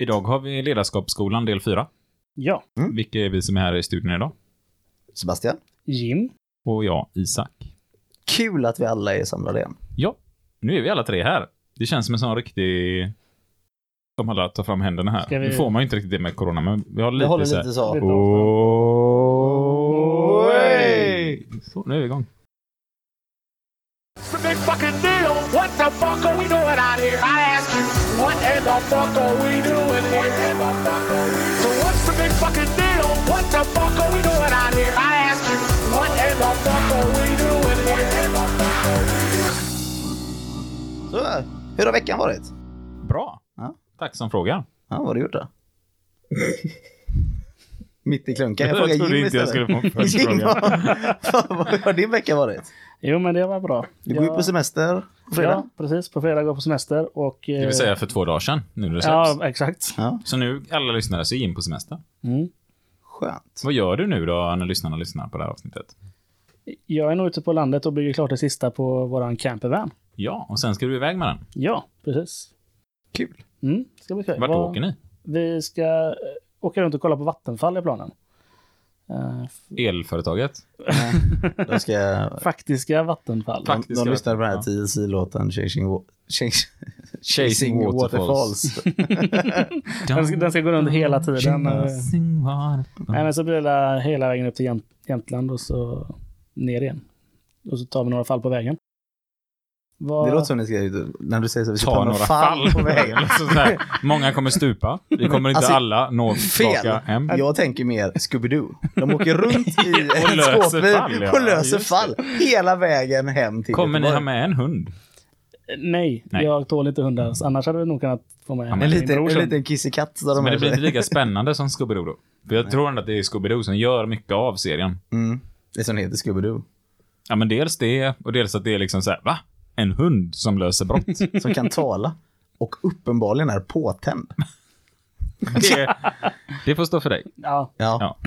Idag har vi Ledarskapsskolan del 4. Ja, Vilka är vi som är här i studion idag? Sebastian, Jim. Och jag, Isak. kul att vi alla är samlade igen. Ja, nu är vi alla tre här. Det känns som en sån riktig... Som alla tar fram händerna här. Vi- Nu får man ju inte riktigt det med corona, men vi har Vi lite håller så här- lite så. Lite! Så, nu är vi igång. Big fucking deal. What the fuck are we doing out here? I ask you, what in the fuck are we doing here? So what's the big fucking deal? What the fuck are we doing out here? I ask you, what in the fuck are we doing here? så. Hur har veckan varit? Bra. Ja. Tack som frågar. Ja, vad har du gjort då? Mitt i klunkan. Jag Jag frågar trodde Jim inte jag istället. skulle få en Jim, följdfråga. vad, vad har din vecka varit? Jo, men det var bra. Du går ju Jag- på semester på fredag. Ja, precis. På fredag går jag på semester och... Det vill säga för två dagar sedan, nu när det släpps. Ja, exakt. Ja, Så nu, alla lyssnare, så är in på semester. Mm. skönt. Vad gör du nu då, när lyssnarna lyssnar på det här avsnittet? Jag är nog ute på landet och bygger klart det sista på våran campervan. Ja, och sen ska du iväg med den. Ja, precis. Kul. Mm, ska bli kul. Vart Vad- åker ni? Vi ska eh, åka runt och kolla på vattenfall i planen. Eh, Elföretaget? Då ska jag... faktiska vattenfall. De, de lyssnade på den här TLC-låten Chasing, Wa- Chas- Chasing Waterfalls. Waterfalls. Den ska, den ska gå runt hela tiden. eh. Chasing. Nej, men så blir det hela vägen upp till Jämt- Jämtland och så ner igen. Och så tar vi några fall på vägen. Vad... Det låter som ni ska, när du säger så, vi ska Ta några fall på vägen. Alltså så här, många kommer stupa. Vi kommer inte Alltså, alla nå tillbaka Fel! hem. Jag tänker mer Scooby-Doo. De åker runt i en skåpbil fall, ja. och löser Just fall hela vägen hem till Kommer ni Göteborg. ha med en hund? Nej, Nej. jag tål inte hundar. Annars hade vi nog kunnat få med En min liten, bror en liten kissekatt. Men det blir inte lika spännande som Scooby-Doo då. För jag tror ändå att det är Scooby-Doo som gör mycket av serien. Mm. Det som heter Scooby-Doo. Ja, men dels det, och dels att det är liksom så här, va? En hund som löser brott? Som kan tala. Och uppenbarligen är påtänd. Det, det får stå för dig. Ja. Ja. Ja.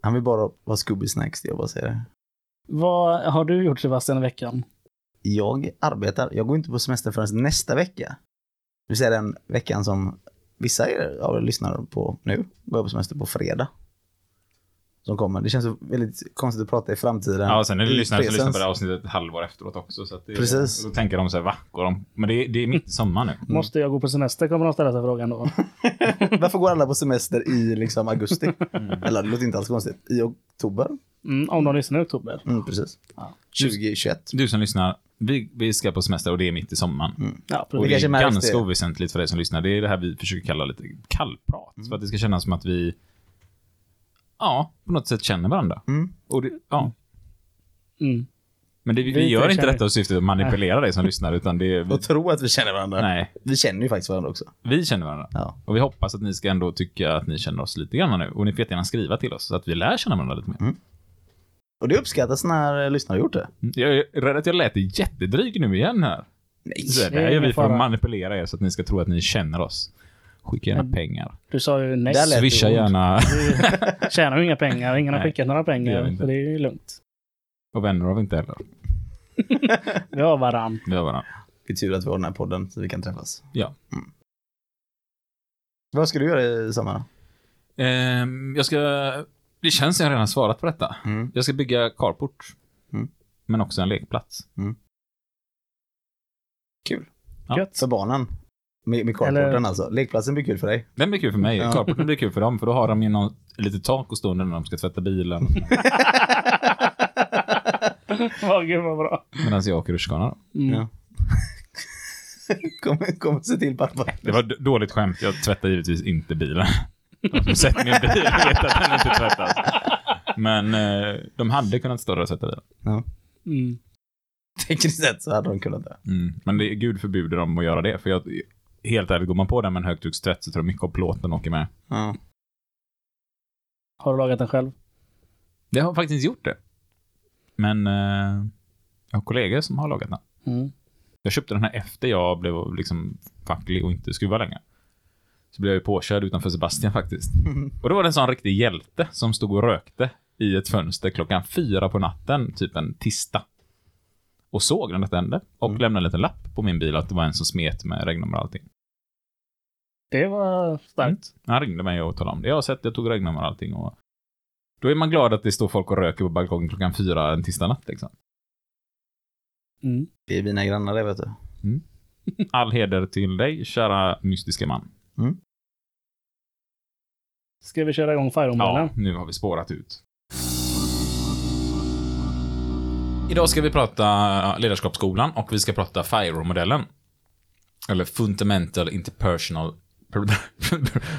Han vill bara vara Scooby Snacks, det jag bara säger det. Vad har du gjort Sebastian i veckan? Jag arbetar. Jag går inte på semester förrän nästa vecka. Det vill säga den veckan som vissa av er lyssnar på nu. Går jag på semester på fredag. Som kommer. Det känns så väldigt konstigt att prata i framtiden. Ja, och sen är det lyssnare som lyssnar på det här avsnittet ett halvår efteråt också. Så att det, Precis. Då tänker de så här, va? Går de? Men det, är- det är mitt i sommar nu. Måste jag gå på semester kommer de ställa sig frågan då. Varför går alla på semester i liksom augusti? Eller det låter inte alls konstigt. I oktober? Mm, om de lyssnar i oktober. Mm, precis. Ja. 2021. Du som lyssnar, vi, vi ska på semester och det är mitt i sommaren. Ja, Och det är ganska det. oväsentligt för dig som lyssnar. Det är det här vi försöker kalla lite kallprat. För att det ska kännas som att vi, ja, på något sätt känner varandra. Mm. Och det, ja. Mm. Men det, vi, Vi gör inte detta i syfte att manipulera dig som lyssnar, utan det är... Vi, Och tro att vi känner varandra. nej, Vi känner ju faktiskt varandra också. vi känner varandra. Ja. Och vi hoppas att ni ska ändå tycka att ni känner oss lite grann nu. Och ni får jättegärna skriva till oss så att vi lär känna varandra lite mer. Och det uppskattas när lyssnare har gjort det. Jag är rädd att jag lät jättedryg nu igen här. Nej. Så det det är här gör vi för att manipulera er så att ni ska tro att ni känner oss. Skicka gärna pengar. Du sa ju nej. Det Swisha gärna. Vi tjänar ju inga pengar. Ingen har Nej, skickat några det pengar. inte. Så det är ju lugnt. Och vänner har vi inte heller. Vi har varann. Vi har varandra. Det är tur att vi har den här podden så vi kan träffas. Ja. Vad ska du göra i sommar? Ehm, jag ska... Det känns som jag redan svarat på detta. Mm. Jag ska bygga carport. Mm. Men också en lekplats. Kul. Ja. Gött. För barnen. Med, med carporten Eller- alltså. Lekplatsen blir kul för dig. Den blir kul för mig. Ja. Carporten blir kul för dem, för då har de ju någon, lite tak att stå under när de ska tvätta bilen. Åh, gud vad bra. Medan jag åker rutschkana. då. Mm. Ja. kom, kom se till pappa. Det var dåligt skämt. Jag tvättar givetvis inte bilen. De som sett min bil vet att den inte tvättas. Men eh, de hade kunnat stå där och tvätta bilen. Ja. Mm. Tekniskt sett så hade de kunnat det. Mm. Men det är gud förbjuder dem att göra det. För jag, helt ärligt, går man på den med en högtryckstvätt så tror jag mycket av plåten åker med. Ja. Har du lagat den själv? Jag har faktiskt gjort det. Men eh, jag har kollegor som har lagat den. Mm. Jag köpte den här efter jag blev liksom facklig och inte skruva längre. Så blev jag ju påkörd utanför Sebastian faktiskt. Och då var det en sån riktig hjälte som stod och rökte i ett fönster klockan fyra på natten, typ en tisdag. Och såg när detta hände. Och Mm. lämnade en liten lapp på min bil att det var en som smet med regnummer och allting. Det var starkt. Han ringde mig och talade om det. Jag har sett, jag tog regnummer och allting. Och då är man glad att det står folk och röker på balkongen klockan fyra en tisdag natt. Liksom. Mm. Det är mina grannar det vet du. All heder till dig, kära mystiska man. Ska vi köra igång Fire-modellen? Ja, nu har vi spårat ut. Idag ska vi prata ledarskapsskolan och vi ska prata FIRO-modellen. Eller Fundamental Interpersonal...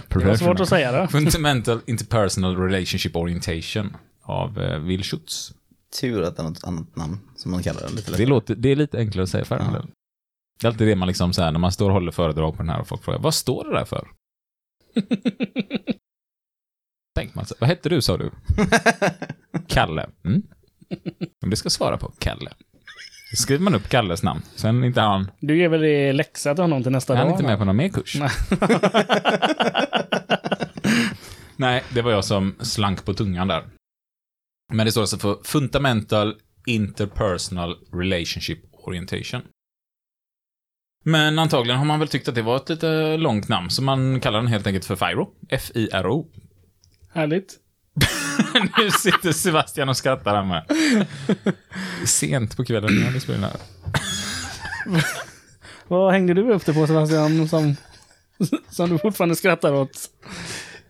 Det var svårt att säga det. Fundamental Interpersonal Relationship Orientation av eh, Will Schutz. Tur att det är något annat namn som man kallar det. Lite Det, låter, det är lite enklare att säga FIRO-modellen. Det är alltid det man liksom säger när man står och håller föredrag på den här och folk frågar vad står det där för? Tänk man, så, vad hette du sa du? Kalle. Mm. Men det ska svara på Kalle. Då skriver man upp Kalles namn. Sen inte han, Du ger väl det läxa till honom till nästa är han dag? inte med på någon mer kurs. Nej. Nej, det var jag som slank på tungan där. Men det står alltså för Fundamental Interpersonal Relationship Orientation. Men antagligen har man väl tyckt att det var ett lite långt namn, så man kallar den helt enkelt för FIRO. F-I-R-O. Härligt. nu sitter Sebastian och skrattar här med. Sent på kvällen när vi spelar. Vad hängde du upp det på Sebastian som, som du fortfarande skrattar åt?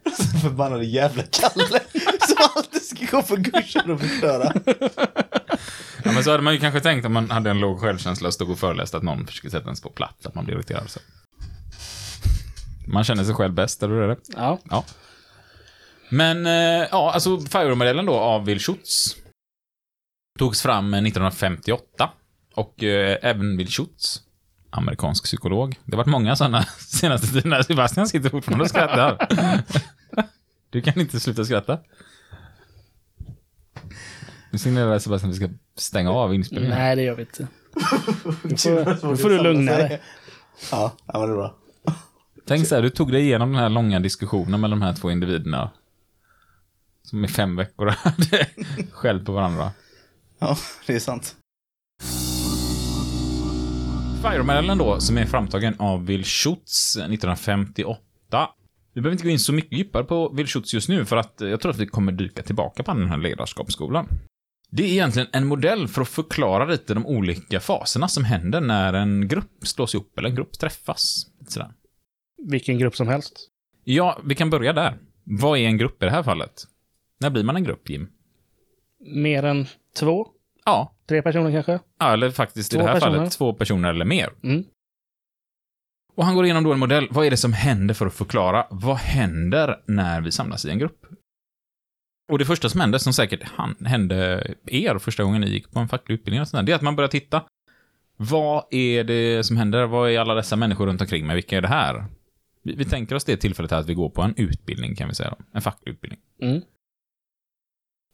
Förbannade jävla Kalle som alltid ska gå för kursen och förstöra. Ja, men så hade man ju kanske tänkt om man hade en låg självkänsla och stod och föreläste att någon försöker sätta ens på plats, att man blir irriterad. Så. Man känner sig själv bäst, eller hur är det? Ja. Ja. Men, eh, ja, alltså FIRO-modellen då av Will Schutz togs fram 1958. Och eh, även Will Schutz, amerikansk psykolog. Det har varit många sådana senaste tiden. Sebastian sitter fortfarande och skrattar. Du kan inte sluta skratta. Nu signalerar Sebastian att vi ska stänga av inspelningen. Nej, det gör vi inte. Nu får, du lugna dig. Ja, ja det är bra. Tänk så här, du tog dig igenom den här långa diskussionen med de här två individerna. Som i fem veckor hade skällt på varandra. Ja, det är sant. FIRO-modellen då, som är framtagen av Will Schutz 1958. Vi behöver inte gå in så mycket djupare på Will Schutz just nu, för att jag tror att vi kommer dyka tillbaka på den här ledarskapsskolan. Det är egentligen en modell för att förklara lite de olika faserna som händer när en grupp slås ihop, eller en grupp träffas. Sådär. Vilken grupp som helst. Ja, vi kan börja där. Vad är en grupp i det här fallet? När blir man en grupp, Jim? Mer än två? Ja, Tre personer kanske? Ja, eller faktiskt i Två det här personer. fallet två personer eller mer. Mm. Och han går igenom då en modell. Vad är det som händer för att förklara vad händer när vi samlas i en grupp? Och det första som händer, som säkert han, hände er första gången ni gick på en facklig utbildning, och sånt där, det är att man börjar titta. Vad är det som händer? Vad är alla dessa människor runt omkring mig? Vilka är det här? Vi, vi tänker oss det tillfället här att vi går på en utbildning, kan vi säga då. En facklig utbildning. Mm.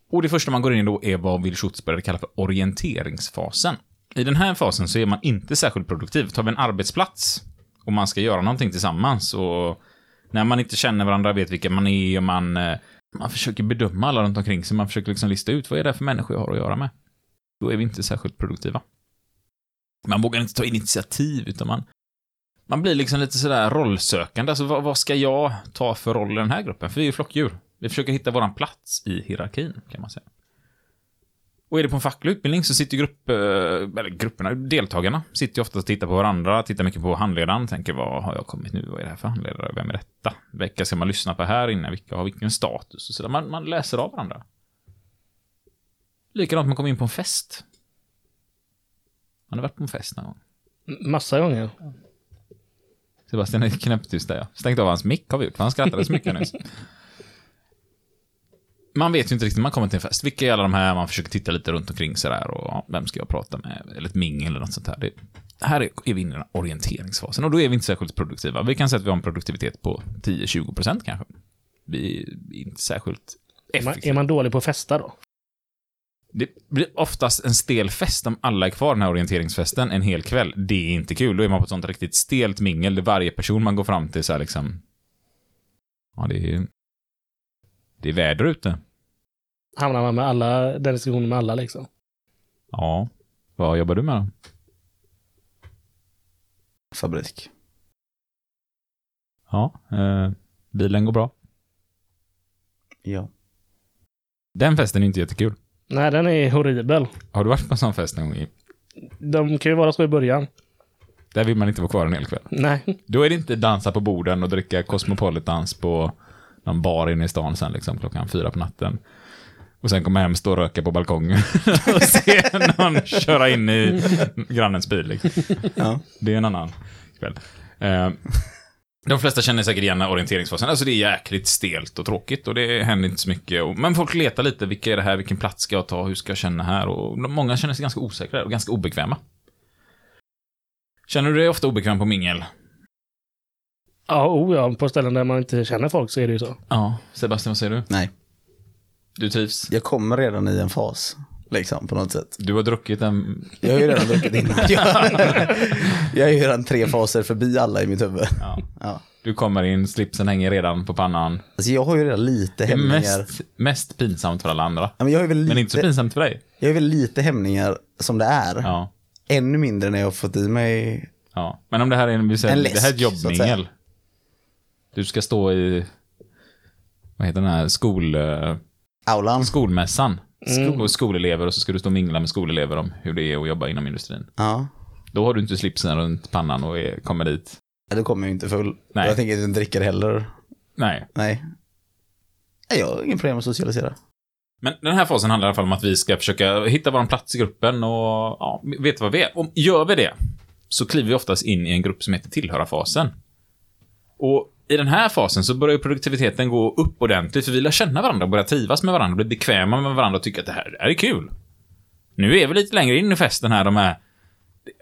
Och det första man går in i då är vad Will Schutz började kalla för orienteringsfasen. I den här fasen så är man inte särskilt produktiv. Tar vi en arbetsplats och man ska göra någonting tillsammans och när man inte känner varandra, vet vilka man är och man, eh, man försöker bedöma alla runt omkring sig, man försöker liksom lista ut vad är det för människor jag har att göra med. Då är vi inte särskilt produktiva. Man vågar inte ta initiativ, utan man, man blir liksom lite sådär rollsökande. Alltså vad, vad ska jag ta för roll i den här gruppen? För vi är ju flockdjur. Vi försöker hitta våran plats i hierarkin, kan man säga. Och är det på en facklig utbildning så sitter grupp, eh, eller grupperna, deltagarna, sitter ju ofta och tittar på varandra, tittar mycket på handledaren, tänker vad har jag kommit nu, vad är det här för handledare, vem är detta? Vilka ska man lyssna på här inne, vilka har vilken status och sådär. Man, man läser av varandra. Likadant man kommer in på en fest. Man har varit på en fest någon gång. Massa gånger. Sebastian är knäpptyst där ja. Stängt av hans mick har vi gjort, för han skrattade så mycket nyss. Man vet ju inte riktigt när man kommer till en fest. Vilka är alla de här? Man försöker titta lite runt omkring sådär och ja, vem ska jag prata med? Eller ett mingel eller något sånt här. Det, här är, är vi inne i den här orienteringsfasen och då är vi inte särskilt produktiva. Vi kan säga att vi har en produktivitet på 10-20% kanske. Vi är inte särskilt effektiva. är man dålig på att festa då? Det blir oftast en stel fest om alla är kvar den här orienteringsfesten en hel kväll. Det är inte kul. Då är man på ett sånt riktigt stelt mingel där varje person man går fram till så här liksom... Ja, det är... Det är väder ute. Hamnar man med alla, den diskussionen med alla liksom? Ja. Vad jobbar du med då? Fabrik. Ja, eh, bilen går bra. Ja. Den festen är inte jättekul. Nej, den är horribel. Har du varit på en sån fest någon gång? De kan ju vara så i början. Där vill man inte vara kvar en hel kväll. Nej. Då är det inte dansa på borden och dricka Cosmopolitans på någon bar inne i stan sen liksom klockan fyra på natten. Och sen komma hem, stå och röka på balkongen och se någon köra in i grannens bil. Liksom. Ja. Det är en annan kväll. Eh, de flesta känner säkert igen orienteringsfasen. Alltså det är jäkligt stelt och tråkigt och det händer inte så mycket. Men folk letar lite, vilka är det här, vilken plats ska jag ta, hur ska jag känna här? Och många känner sig ganska osäkra och ganska obekväma. Känner du dig ofta obekväm på mingel? Ja, oh ja, på ställen där man inte känner folk så är det ju så. Ja. Sebastian, vad säger du? Nej, Du trivs? jag kommer redan i en fas. Liksom, på något sätt. Du har druckit en... Jag har ju redan druckit innan. Jag, är ju redan tre faser förbi alla i mitt huvud. Ja. Ja. Du kommer in, slipsen hänger redan på pannan. Alltså jag har ju redan lite är hämningar. mest, mest pinsamt för alla andra. Ja, men jag ju väl Men inte så lite, pinsamt för dig. jag har väl lite hämningar som det är. Ja. Ännu mindre när jag har fått i mig ja. Men om det här är en, säger, En det här är ett läsk, jobbmingel. Du ska stå i, vad heter den här, skol, aulan. skolmässan. Mm. Och skolelever och så ska du stå och mingla med skolelever om hur det är att jobba inom industrin. Ja. Då har du inte slipsen runt pannan och är, kommer dit. Ja, Då kommer jag ju inte full. Nej. Jag tänker inte dricka det heller. Nej. Nej. Nej, Jag har ingen problem att socialisera. Men den här fasen handlar i alla fall om att vi ska försöka hitta vår plats i gruppen och ja, veta vad vi är. Och gör vi det, så kliver vi oftast in i en grupp som heter tillhöra-fasen. Och i den här fasen så börjar produktiviteten gå upp ordentligt, för vi lär känna varandra, börja trivas med varandra, bli bekväma med varandra och tycka att det här, det här är kul. Nu är vi lite längre in i festen här, de här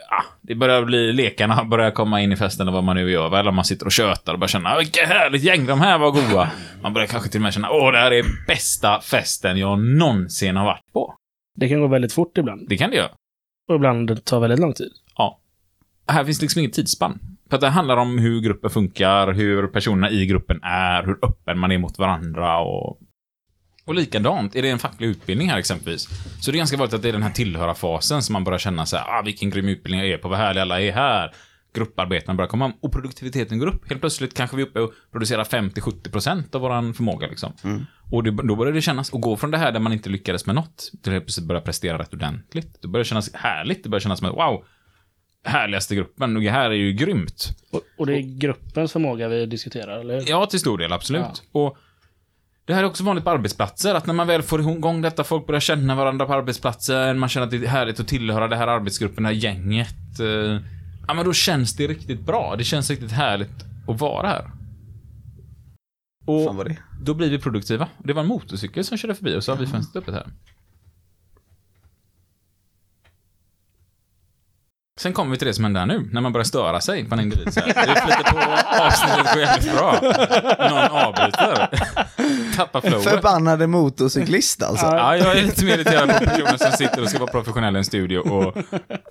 Ja, det börjar bli, lekarna börjar komma in i festen och vad man nu gör, eller man sitter och tjötar och bara känner, "Ah, vilket härligt gäng, de här var goa. Man börjar kanske till och med känna, åh, det här är bästa festen jag någonsin har varit på. Det kan gå väldigt fort ibland. Det kan det göra. Och ibland tar väldigt lång tid. Här finns liksom inget tidsspann. För att det handlar om hur gruppen funkar, hur personerna i gruppen är, hur öppen man är mot varandra och... Och likadant, är det en facklig utbildning här exempelvis, så är det ganska vanligt att det är den här tillhöra-fasen som man börjar känna så här, ah, vilken grym utbildning jag är på, vad härliga alla är här. Grupparbeten börjar komma och produktiviteten går upp. Helt plötsligt kanske vi är uppe och producerar 50-70% av våran förmåga liksom. Och det, då börjar det kännas, och gå från det här där man inte lyckades med något, till att helt plötsligt börja prestera rätt ordentligt. Det börjar kännas härligt, det börjar kännas som att wow, härligaste gruppen, och det här är ju grymt. Och, och det är gruppens förmåga vi diskuterar, eller hur? Ja, till stor del, absolut. Och det här är också vanligt på arbetsplatser, att när man väl får igång detta, folk börjar känna varandra på arbetsplatsen, man känner att det är härligt att tillhöra det här arbetsgruppen, det här gänget. eh, Ja, men då känns det riktigt bra. Det känns riktigt härligt att vara här. Och Fan vad det då blir vi produktiva. Det var en motorcykel som körde förbi och så har vi fönstret öppet här. Sen kommer vi till det som händer här nu, när man börjar störa sig på en individ. Så här. Det flyter på, avsnittet går jävligt bra. Någon avbryter. Tappar flowet. Förbannade motorcyklist alltså. Ja, jag är lite mer irriterad på personer som sitter och ska vara professionella i en studio och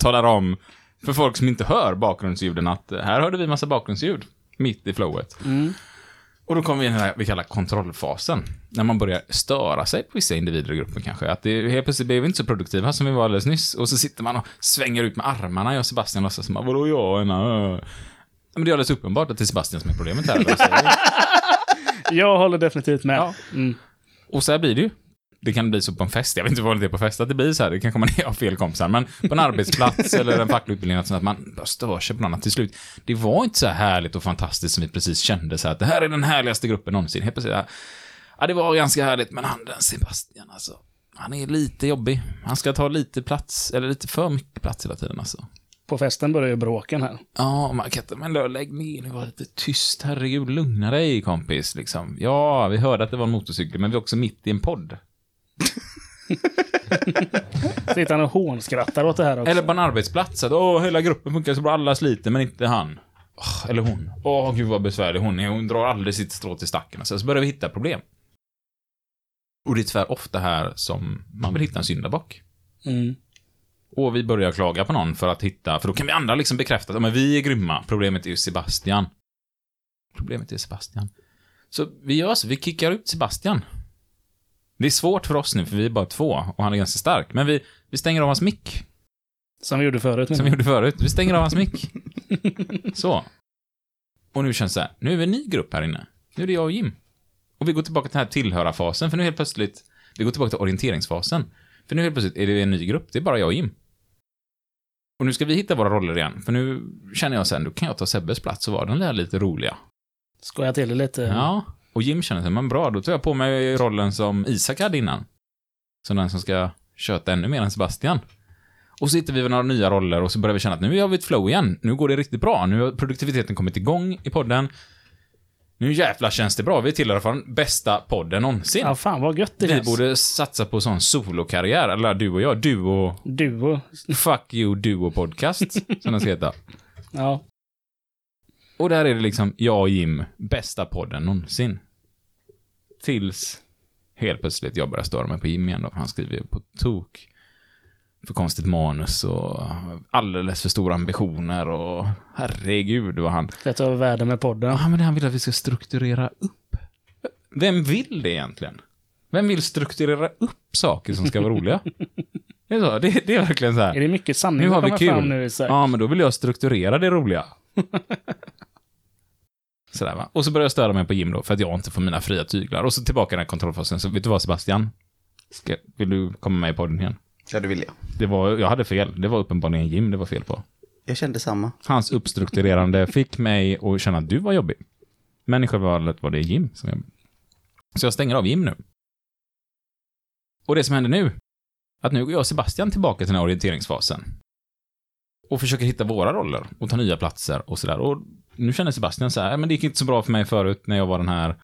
talar om för folk som inte hör bakgrundsljuden att här hörde vi massa bakgrundsljud mitt i flowet. Och då kommer vi in i den här vi kallar kontrollfasen. När man börjar störa sig på vissa individer i gruppen kanske. Att det helt plötsligt blev vi inte så produktiva som vi var alldeles nyss. Och så sitter man och svänger ut med armarna, jag och Sebastian låtsas som vadå jag och ena, ö?" Men det är alldeles uppenbart att det är Sebastian som är problemet här. Jag håller definitivt med. Ja. Mm. Och så här blir det ju. Det kan bli så på en fest, jag vet inte vad det är på fest, att det blir så här, det kanske man är av fel kompisar, men på en arbetsplats eller en facklig utbildning, att att man bara stör sig på någon annat till slut. Det var inte så här härligt och fantastiskt som vi precis kände, så här, att det här är den härligaste gruppen någonsin. Helt plötsligt, ja, det var ganska härligt, men han den Sebastian alltså, han är lite jobbig. Han ska ta lite plats, eller lite för mycket plats hela tiden alltså. På festen börjar ju bråken här. Ja, man kan inte, men lägg ner nu, var lite tyst, herregud, lugna dig kompis, liksom. Ja, vi hörde att det var en motorcykel, men vi är också mitt i en podd. Sitter han och hånskrattar åt det här också. Eller på en arbetsplats, att åh, hela gruppen funkar så bra, alla sliter, men inte han. Åh, eller hon. Åh, gud vad besvärlig hon är, hon drar aldrig sitt strå till stacken. och Så, så börjar vi hitta problem. Och det är tyvärr ofta här som man vill hitta en syndabock. Mm. Och vi börjar klaga på någon för att hitta, för då kan vi andra liksom bekräfta att men vi är grymma, problemet är ju Sebastian. Problemet är Sebastian. Så vi gör så, vi kickar ut Sebastian. Det är svårt för oss nu, för vi är bara två och han är ganska stark. Men vi, vi stänger av hans mick. Som vi gjorde förut. Som vi gjorde förut. Vi stänger av hans mick. Så. Och nu känns det så här, nu är vi en ny grupp här inne. Nu är det jag och Jim. Och vi går tillbaka till den här tillhörarfasen, för nu helt plötsligt, vi går tillbaka till orienteringsfasen. För nu helt plötsligt är det en ny grupp, det är bara jag och Jim. Och nu ska vi hitta våra roller igen, för nu känner jag sen, då kan jag ta Sebbes plats och vara den där lite roliga. Skoja till det lite. Ja, och Jim känner sig, men bra, då tar jag på mig rollen som Isak hade innan. Som den som ska köta ännu mer än Sebastian. Och så hittar vi några nya roller och så börjar vi känna att nu har vi ett flow igen. Nu går det riktigt bra. Nu har produktiviteten kommit igång i podden. Nu jävlar känns det bra. Vi tillhör för den bästa podden någonsin. Ja, fan vad gött det vi känns. borde satsa på sån solokarriär, eller du och jag. Duo... Duo. Fuck you duo podcast, som den ska heta. Ja. Och där är det liksom jag och Jim, bästa podden någonsin. Tills helt plötsligt jag börjar störa mig på Jim igen då, för han skriver på tok. För konstigt manus och alldeles för stora ambitioner och herregud vad han... Jag tar över världen med podden. Ja, men han vill att vi ska strukturera upp. Vem vill det egentligen? Vem vill strukturera upp saker som ska vara roliga? Det är, så, det, det är verkligen så här. Är det mycket sanning Nu har vi kul. nu? Så här? Ja, men då vill jag strukturera det roliga. Sådär va. Och så börjar jag störa mig på Jim då, för att jag inte får mina fria tyglar. Och så tillbaka i den här kontrollfasen. Så vet du vad Sebastian? Ska, vill du komma med i podden igen? Ja, det vill jag. Det var, jag hade fel. Det var uppenbarligen Jim det var fel på. Jag kände samma. Hans uppstrukturerande fick mig att känna att du var jobbig. Men i själva valet var det Jim som jag... Så jag stänger av Jim nu. Och det som händer nu, att nu går jag och Sebastian tillbaka till den här orienteringsfasen. Och försöker hitta våra roller och ta nya platser och sådär. Och nu känner Sebastian så här, men det gick inte så bra för mig förut när jag var den här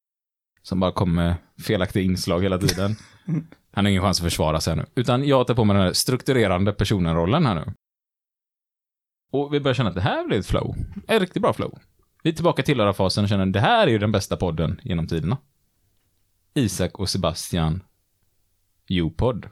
som bara kom med felaktiga inslag hela tiden. Han har ingen chans att försvara sig nu. Utan jag tar på mig den här strukturerande personen-rollen här nu. Och vi börjar känna att det här blir ett flow. Ett riktigt bra flow. Vi är tillbaka till fasen och känner att det här är ju den bästa podden genom tiderna. Isak och Sebastian U-podd.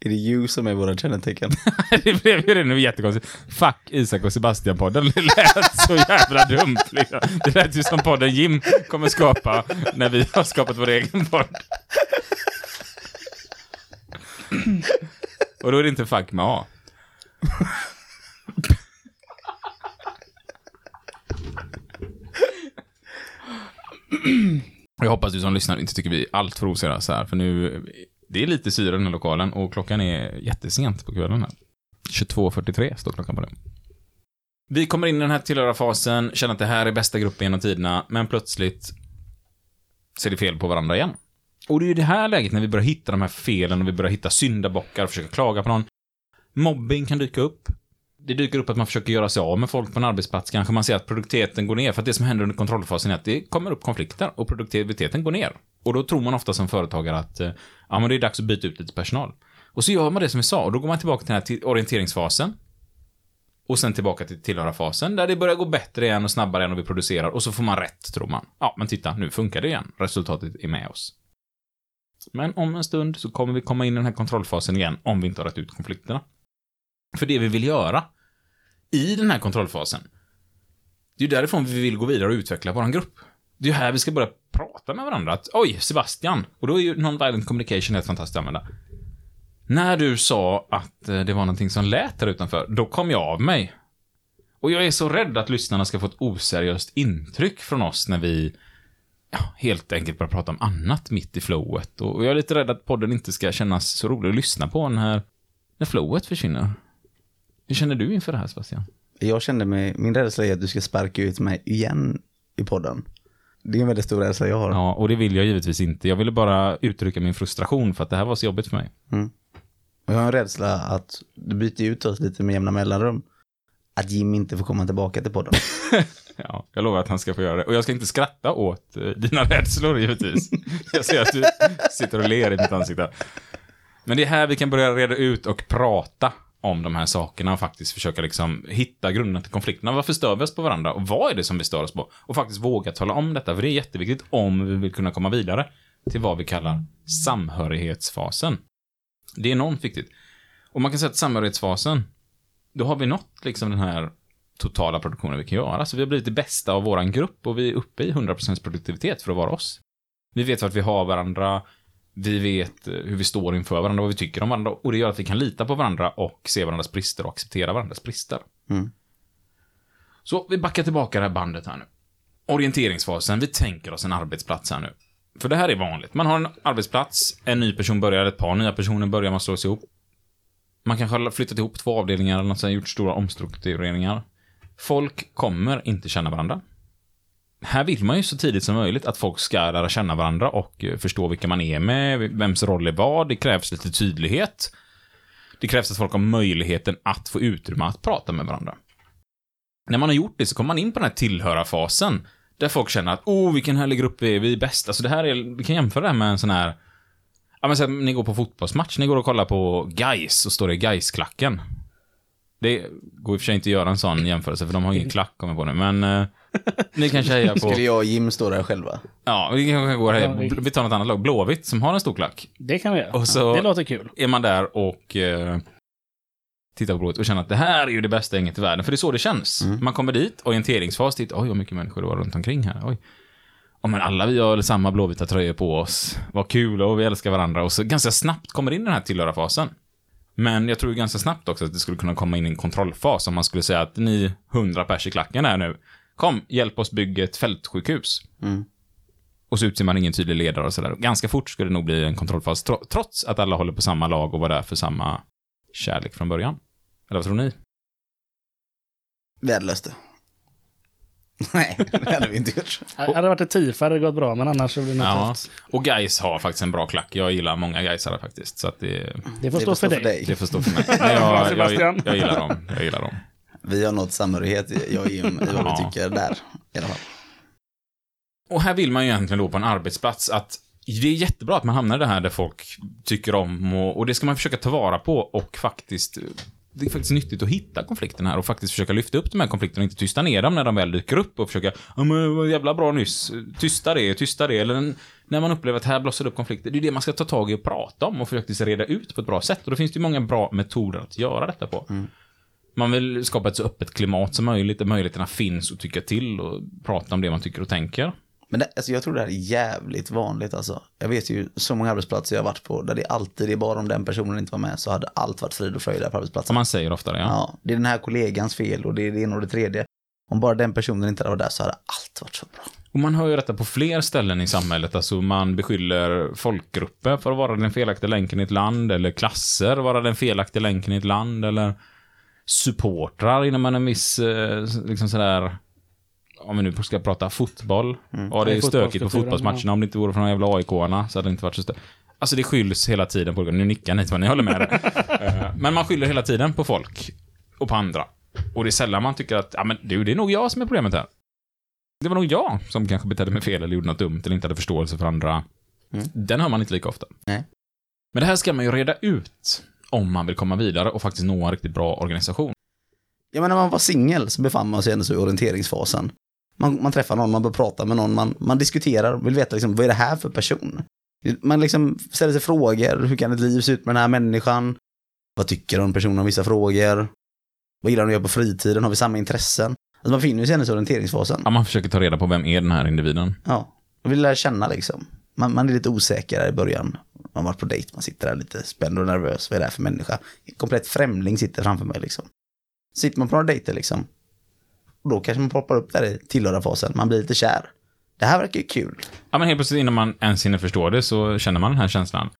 Är det you som är våra kännetecken? det blev ju det nu jättekonstigt. Fuck Isak och Sebastian-podden. Det lät så jävla dumt. Liksom. Det lät ju som podden Jim kommer skapa när vi har skapat vår egen podd. Och då är det inte fuck med A. Jag hoppas du som lyssnar inte tycker vi är allt för oseriösa här, för nu, det är lite syre i den här lokalen och klockan är jättesent på kvällen här. 22.43 står klockan på det. Vi kommer in i den här tillhörarfasen, känner att det här är bästa gruppen genom tiderna, men plötsligt ser det fel på varandra igen. Och det är ju det här läget när vi börjar hitta de här felen och vi börjar hitta syndabockar och försöka klaga på någon. Mobbing kan dyka upp. Det dyker upp att man försöker göra sig av med folk på en arbetsplats. Kanske man ser att produktiviteten går ner. För att det som händer under kontrollfasen är att det kommer upp konflikter och produktiviteten går ner. Och då tror man ofta som företagare att eh, ja, men det är dags att byta ut lite personal. Och så gör man det som vi sa och då går man tillbaka till den här orienteringsfasen. Och sen tillbaka till tillhörarfasen där det börjar gå bättre igen och snabbare än och vi producerar och så får man rätt, tror man. Ja, men titta, nu funkar det igen. Resultatet är med oss. Men om en stund så kommer vi komma in i den här kontrollfasen igen om vi inte har rätt ut konflikterna. För det vi vill göra i den här kontrollfasen, det är ju därifrån vi vill gå vidare och utveckla vår grupp. Det är ju här vi ska börja prata med varandra. Att, Oj, Sebastian. Och då är ju non-violent communication helt fantastiskt att använda. När du sa att eh, det var någonting som lät där utanför, då kom jag av mig. Och jag är så rädd att lyssnarna ska få ett oseriöst intryck från oss när vi ja, helt enkelt börjar prata om annat mitt i flowet. Och jag är lite rädd att podden inte ska kännas så rolig att lyssna på när, när flowet försvinner. Hur känner du inför det här, Sebastian? Jag kände mig, min rädsla är att du ska sparka ut mig igen i podden. Det är en väldigt stor rädsla jag har. Ja, och det vill jag givetvis inte. Jag ville bara uttrycka min frustration för att det här var så jobbigt för mig. Och jag har en rädsla att du byter ut oss lite med jämna mellanrum. Att Jim inte får komma tillbaka till podden. Ja, jag lovar att han ska få göra det. Och jag ska inte skratta åt eh, dina rädslor, givetvis. Jag ser att du sitter och ler i mitt ansikte. Men det är här vi kan börja reda ut och prata om de här sakerna och faktiskt försöka liksom hitta grunderna till konflikterna. Varför stör vi oss på varandra? Och vad är det som vi stör oss på? Och faktiskt våga tala om detta, för det är jätteviktigt om vi vill kunna komma vidare till vad vi kallar samhörighetsfasen. Det är enormt viktigt. Och man kan säga att samhörighetsfasen, då har vi nått liksom den här totala produktionen vi kan göra. Så vi har blivit det bästa av våran grupp och vi är uppe i 100% produktivitet för att vara oss. Vi vet vart vi har varandra, vi vet eh, hur vi står inför varandra, vad vi tycker om varandra och det gör att vi kan lita på varandra och se varandras brister och acceptera varandras brister. Mm. Så vi backar tillbaka det här bandet här nu. Orienteringsfasen, vi tänker oss en arbetsplats här nu. För det här är vanligt. Man har en arbetsplats, en ny person börjar, ett par nya personer börjar, man slås ihop. Man kanske har flyttat ihop två avdelningar eller något sånt, gjort stora omstruktureringar. Folk kommer inte känna varandra. Här vill man ju så tidigt som möjligt att folk ska lära känna varandra och eh, förstå vilka man är med, vems roll är vad. Det krävs lite tydlighet. Det krävs att folk har möjligheten att få utrymme att prata med varandra. När man har gjort det så kommer man in på den här tillhörarfasen. Där folk känner att, oh, vilken härlig grupp vi är, vi är bäst. Alltså det här är, vi kan jämföra det här med en sån här, ja men så här, ni går på fotbollsmatch, ni går och kollar på Geis och står i Geis-klacken. Det går i och för sig inte att göra en sån jämförelse, för de har ingen klack, kommer på nu, men eh, ni kanske hejar på, Skulle jag och Jim stå där själva? ja, vi kanske går och Ja, hejar, vi- tar något annat lag, Blåvitt, som har en stor klack. Det kan vi göra. Och så- Det låter kul. är man där och eh, tittar på Blåvitt och känner att det här är ju det bästa gänget i världen, för det är så det känns. Man kommer dit, orienteringsfas, dit, oj vad mycket människor det var runt omkring här, oj. Ja, men alla vi har samma blåvita tröjor på oss. Vad kul och vi älskar varandra. Och så ganska snabbt kommer in den här tillhörarfasen. Men jag tror ganska snabbt också att det skulle kunna komma in en kontrollfas om man skulle säga att ni 100 pers i klacken här nu. Kom, hjälp oss bygga ett fältsjukhus. Mm. Och så utser man ingen tydlig ledare och sådär. Ganska fort skulle det nog bli en kontrollfas, tro- trots att alla håller på samma lag och var där för samma kärlek från början. Eller vad tror ni? Vi hade löst det. Nej, det hade vi inte gjort. Hade det varit ett TIF hade det gått bra, men annars så blir det något Ja, tufft. och Gais har faktiskt en bra klack. Jag gillar många Gaisare faktiskt, så att det, Det får stå för dig. det får stå för mig. Men jag, jag, Sebastian. jag gillar dem. Jag gillar dem. Vi har nått samhörighet, jag och Jim, i vad vi tycker där. I alla fall. Och här vill man ju egentligen då på en arbetsplats att det är jättebra att man hamnar i det här där folk tycker om och, och det ska man försöka ta vara på och faktiskt det är faktiskt nyttigt att hitta konflikten här och faktiskt försöka lyfta upp de här konflikterna och inte tysta ner dem när de väl dyker upp och försöka, ja men vad jävla bra nyss, tysta det, tysta det, eller när man upplever att här blossar det upp konflikter, det är det man ska ta tag i och prata om och faktiskt reda ut på ett bra sätt och då finns det ju många bra metoder att göra detta på. Man vill skapa ett så öppet klimat som möjligt, där möjligheterna finns att tycka till och prata om det man tycker och tänker. Men det, alltså jag tror det här är jävligt vanligt alltså. Jag vet ju så många arbetsplatser jag har varit på där det alltid är bara om den personen inte var med så hade allt varit frid och fröjd där på arbetsplatsen. Man säger oftare, ja. Ja, det är den här kollegans fel och det är det ena och det tredje. Om bara den personen inte var där så hade allt varit så bra. Och man hör ju detta på fler ställen i samhället. Alltså man beskyller folkgrupper för att vara den felaktiga länken i ett land, eller klasser vara den felaktiga länken i ett land, eller supportrar inom en viss, eh, liksom sådär, om vi nu ska prata fotboll. Ja, det är stökigt på fotbollsmatcherna. Om det inte vore för de jävla AIK-arna så hade det inte varit så stö- Alltså det skylls hela tiden på Nu nickar ni så ni håller med det. Eh, Men man skyller hela tiden på folk och på andra. Och det är sällan man tycker att, ja men du, det är nog jag som är problemet här. Det var nog jag som kanske betedde mig fel eller gjorde något dumt eller inte hade förståelse för andra. Mm. Den hör man inte lika ofta. Nej. Men det här ska man ju reda ut om man vill komma vidare och faktiskt nå en riktigt bra organisation. Ja, men när man var singel så befann man sig ändå i orienteringsfasen. Man, man träffar någon, man börjar prata med någon, man, man diskuterar, vill veta liksom, vad är det här för person? Man liksom ställer sig frågor, hur kan ett liv se ut med den här människan? Vad tycker den personen om vissa frågor? Vad gillar de att göra på fritiden? Har vi samma intressen? Alltså man befinner sig ändå i orienteringsfasen. Ja, man försöker ta reda på vem är den här individen. Ja, och vill lära känna liksom. Man, man är lite osäker där i början. Man har varit på dejt, man sitter där lite spänd och nervös. Vad är det här för människa? En komplett främling sitter framför mig liksom. Sitter man på några dejter liksom. Och då kanske man poppar upp där i tillhörarfasen. Man blir lite kär. Det här verkar ju kul. Ja, men helt plötsligt innan man ens hinner förstå det så känner man den här känslan.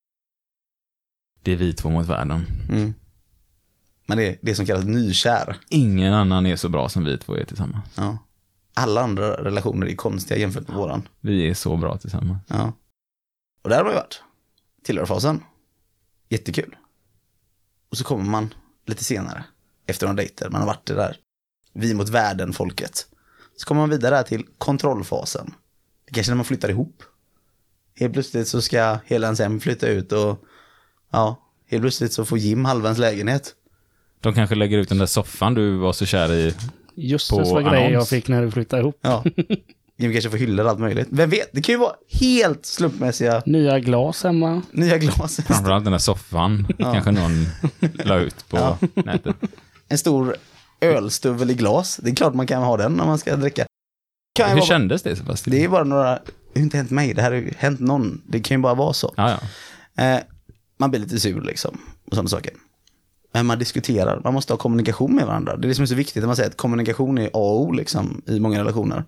Det är vi två mot världen. Mm. Men det är det som kallas nykär. Ingen annan är så bra som vi två är tillsammans. Ja. Alla andra relationer är konstiga jämfört med våran. Vi är så bra tillsammans. Ja. Och där har man ju varit. Tillhörarfasen. Jättekul. Och så kommer man lite senare, efter några dejter, man har varit det där, vi mot världen, folket. Så kommer man vidare till kontrollfasen. Det kanske när man flyttar ihop. Helt plötsligt så ska hela ens hem flytta ut och ja, helt plötsligt så får Jim halva ens lägenhet. De kanske lägger ut den där soffan du var så kär i. Just På det, vad grejer jag fick när du flyttade ihop. Ja. Jim kanske får hyllor och allt möjligt. Vem vet, det kan ju vara helt slumpmässiga Nya glas hemma. nya glas. Framförallt den där soffan. Kanske någon la ut på Ja. nätet. en stor ölstuvel i glas. Det är klart man kan ha den när man ska dricka. Kan Hur vara, kändes det Sebastian? det är bara några, det har inte hänt mig, det här har ju hänt någon. Det kan ju bara vara så. Ja, ja. Eh, man blir lite sur liksom, och sådana saker. Men man diskuterar, man måste ha kommunikation med varandra. Det är det som är så viktigt, att man säger att kommunikation är A och O liksom, i många relationer.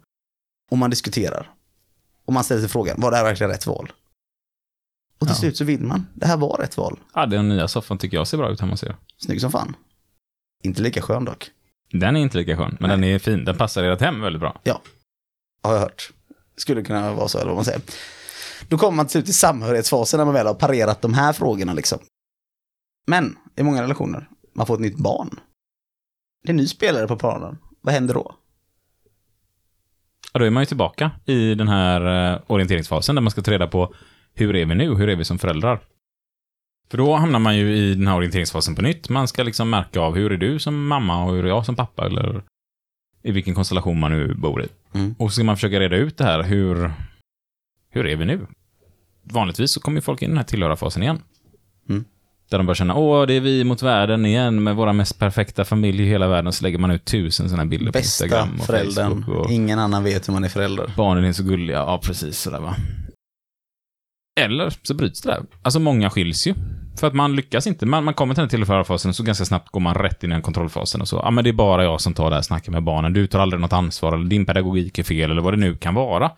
Och man diskuterar. Och man ställer sig frågan, var det här verkligen rätt val? Och till Ja. slut så vill man, det här var rätt val. Ja, den nya soffan tycker jag ser bra ut hemma hos er. Snygg som fan. Inte lika skön dock, Den är inte lika skön, men den är fin. Den passar ert hem väldigt bra. har jag hört. Skulle kunna vara så, eller vad man säger. Då kommer man till slut till samhörighetsfasen när man väl har parerat de här frågorna liksom. Men i många relationer, man får ett nytt barn. Det är en ny spelare på planen. Vad händer då? Ja, då är man ju tillbaka i den här eh, orienteringsfasen där man ska ta reda på hur är vi nu? Hur är vi som föräldrar? För då hamnar man ju i den här orienteringsfasen på nytt. Man ska liksom märka av hur är du som mamma och hur är jag som pappa eller i vilken konstellation man nu bor i. Mm. Och så ska man försöka reda ut det här. Hur, hur är vi nu? Vanligtvis så kommer folk in i den här tillhöra-fasen igen. Mm. Där de börjar känna, åh, det är vi mot världen igen med våra mest perfekta familj i hela världen. Så lägger man ut tusen sådana bilder på Bästa Instagram och föräldern. Facebook. Och Ingen annan vet hur man är förälder. barnen är så gulliga. Ja, precis sådär va. Eller så bryts det där. Alltså många skiljs ju. För att man lyckas inte. Man, man kommer till den tillförarfasen så ganska snabbt går man rätt in i den kontrollfasen och så. Ja, men det är bara jag som tar det här snacket med barnen. Du tar aldrig något ansvar eller din pedagogik är fel eller vad det nu kan vara.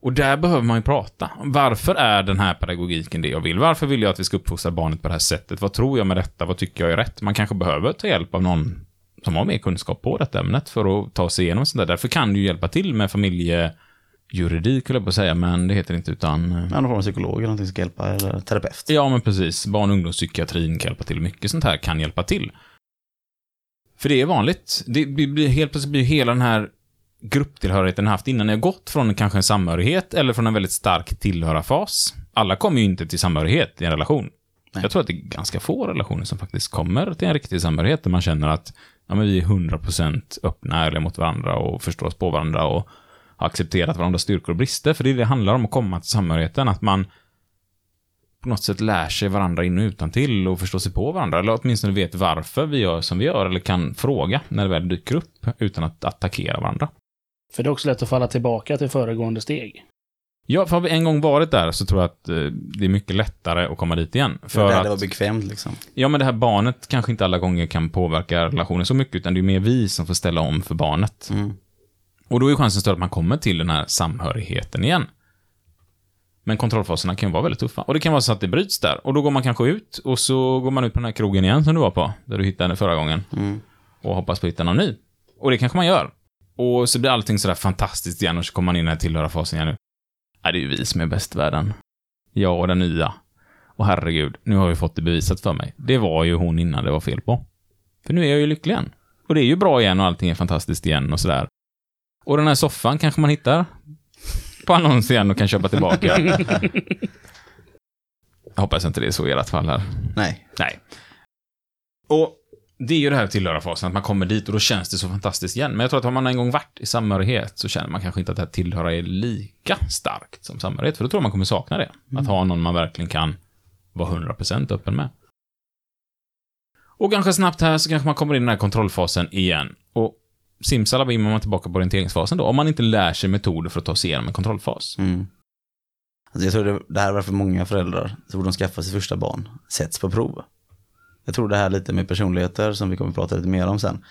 Och där behöver man ju prata. Varför är den här pedagogiken det jag vill? Varför vill jag att vi ska uppfostra barnet på det här sättet? Vad tror jag med detta? Vad tycker jag är rätt? Man kanske behöver ta hjälp av någon som har mer kunskap på detta ämnet för att ta sig igenom sånt där. Därför kan du hjälpa till med familjejuridik, höll jag på att säga, men det heter inte utan... Ja, någon form av psykolog eller någonting som ska hjälpa, eller terapeut. Ja, men precis. Barn och ungdomspsykiatrin kan hjälpa till. Mycket sånt här kan hjälpa till. För det är vanligt. Det blir helt plötsligt blir hela den här grupptillhörigheten haft innan har gått från kanske en samhörighet eller från en väldigt stark tillhörarfas. Alla kommer ju inte till samhörighet i en relation. Nej. Jag tror att det är ganska få relationer som faktiskt kommer till en riktig samhörighet där man känner att ja, men vi är 100% öppna ärliga mot varandra och förstår oss på varandra och har accepterat varandras styrkor och brister. För det är det handlar om att komma till samhörigheten, att man på något sätt lär sig varandra in och utan till och förstår sig på varandra. Eller åtminstone vet varför vi gör som vi gör, eller kan fråga när det väl dyker upp, utan att attackera varandra. För det är också lätt att falla tillbaka till föregående steg. Ja, för har vi en gång varit där så tror jag att eh, det är mycket lättare att komma dit igen. För det, att, det var bekvämt liksom. ja men det här barnet kanske inte alla gånger kan påverka relationen så mycket, utan det är mer vi som får ställa om för barnet. Mm. Och då är chansen större att man kommer till den här samhörigheten igen. Men kontrollfaserna kan ju vara väldigt tuffa. Och det kan vara så att det bryts där. Och då går man kanske ut och så går man ut på den här krogen igen som du var på, där du hittade henne förra gången. Mm. Och hoppas på att hitta någon ny. Och det kanske man gör. Och så blir allting sådär fantastiskt igen och så kommer man in i den här tillhörarfasen igen nu. Nej, det är ju vi som är bäst i världen. Jag och den nya. Och herregud, nu har jag fått det bevisat för mig. Det var ju hon innan det var fel på. För nu är jag ju lycklig igen. Och det är ju bra igen och allting är fantastiskt igen och sådär. Och den här soffan kanske man hittar på annons igen och kan köpa tillbaka. Jag hoppas inte det är så i ert fall här. Nej. Nej. Och det är ju det här tillhörarfasen, att man kommer dit och då känns det så fantastiskt igen. Men jag tror att har man en gång varit i samhörighet så känner man kanske inte att det här tillhöra är lika starkt som samhörighet. För då tror jag man kommer sakna det. Att ha någon man verkligen kan vara 100% öppen med. Och ganska snabbt här så kanske man kommer in i den här kontrollfasen igen. Och simsalabim är man tillbaka på orienteringsfasen då. Om man inte lär sig metoder för att ta sig igenom en kontrollfas. Mm. Alltså jag tror det, det här är varför många föräldrar, så fort de skaffar sitt första barn, sätts på prov. Jag tror det här lite med personligheter, som vi kommer att prata lite mer om sen,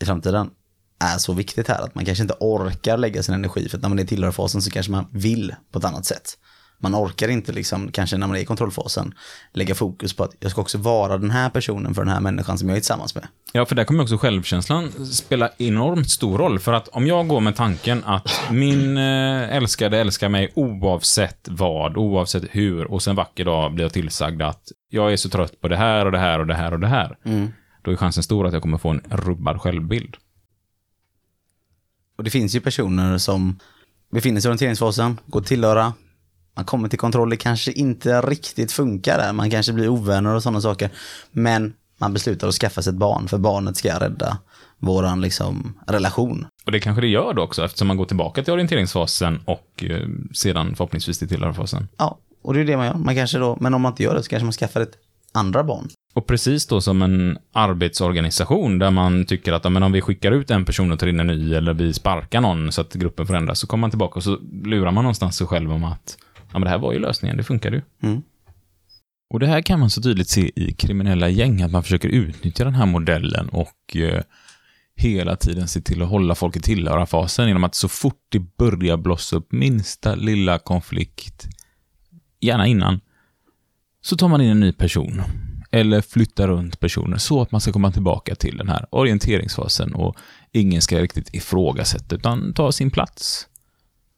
i framtiden, är så viktigt här. Att man kanske inte orkar lägga sin energi, för att när man är i tillhörfasen så kanske man vill på ett annat sätt. Man orkar inte, liksom, kanske när man är i kontrollfasen, lägga fokus på att jag ska också vara den här personen för den här människan som jag är tillsammans med. Ja, för där kommer också självkänslan spela enormt stor roll. För att om jag går med tanken att min eh, älskade älskar mig oavsett vad, oavsett hur, och sen vacker dag blir jag tillsagd att jag är så trött på det här och det här och det här och det här. Mm. Då är chansen stor att jag kommer få en rubbad självbild. Och det finns ju personer som befinner sig i orienteringsfasen, går tillhöra, man kommer till kontroll, det kanske inte riktigt funkar där, man kanske blir ovänner och sådana saker. Men man beslutar att skaffa sig ett barn, för barnet ska rädda våran liksom, relation. Och det kanske det gör då också, eftersom man går tillbaka till orienteringsfasen och eh, sedan förhoppningsvis till tillhörarfasen. Ja, och det är det man gör. Man kanske då, men om man inte gör det så kanske man skaffar ett andra barn. Och precis då som en arbetsorganisation där man tycker att men om vi skickar ut en person och tar in en ny eller vi sparkar någon så att gruppen förändras så kommer man tillbaka och så lurar man någonstans sig själv om att ja, men det här var ju lösningen, det funkade ju. Mm. Och det här kan man så tydligt se i kriminella gäng, att man försöker utnyttja den här modellen och eh, hela tiden se till att hålla folk i tillhörarfasen genom att så fort det börjar blossa upp minsta lilla konflikt, gärna innan, så tar man in en ny person eller flyttar runt personer så att man ska komma tillbaka till den här orienteringsfasen och ingen ska riktigt ifrågasätta utan ta sin plats.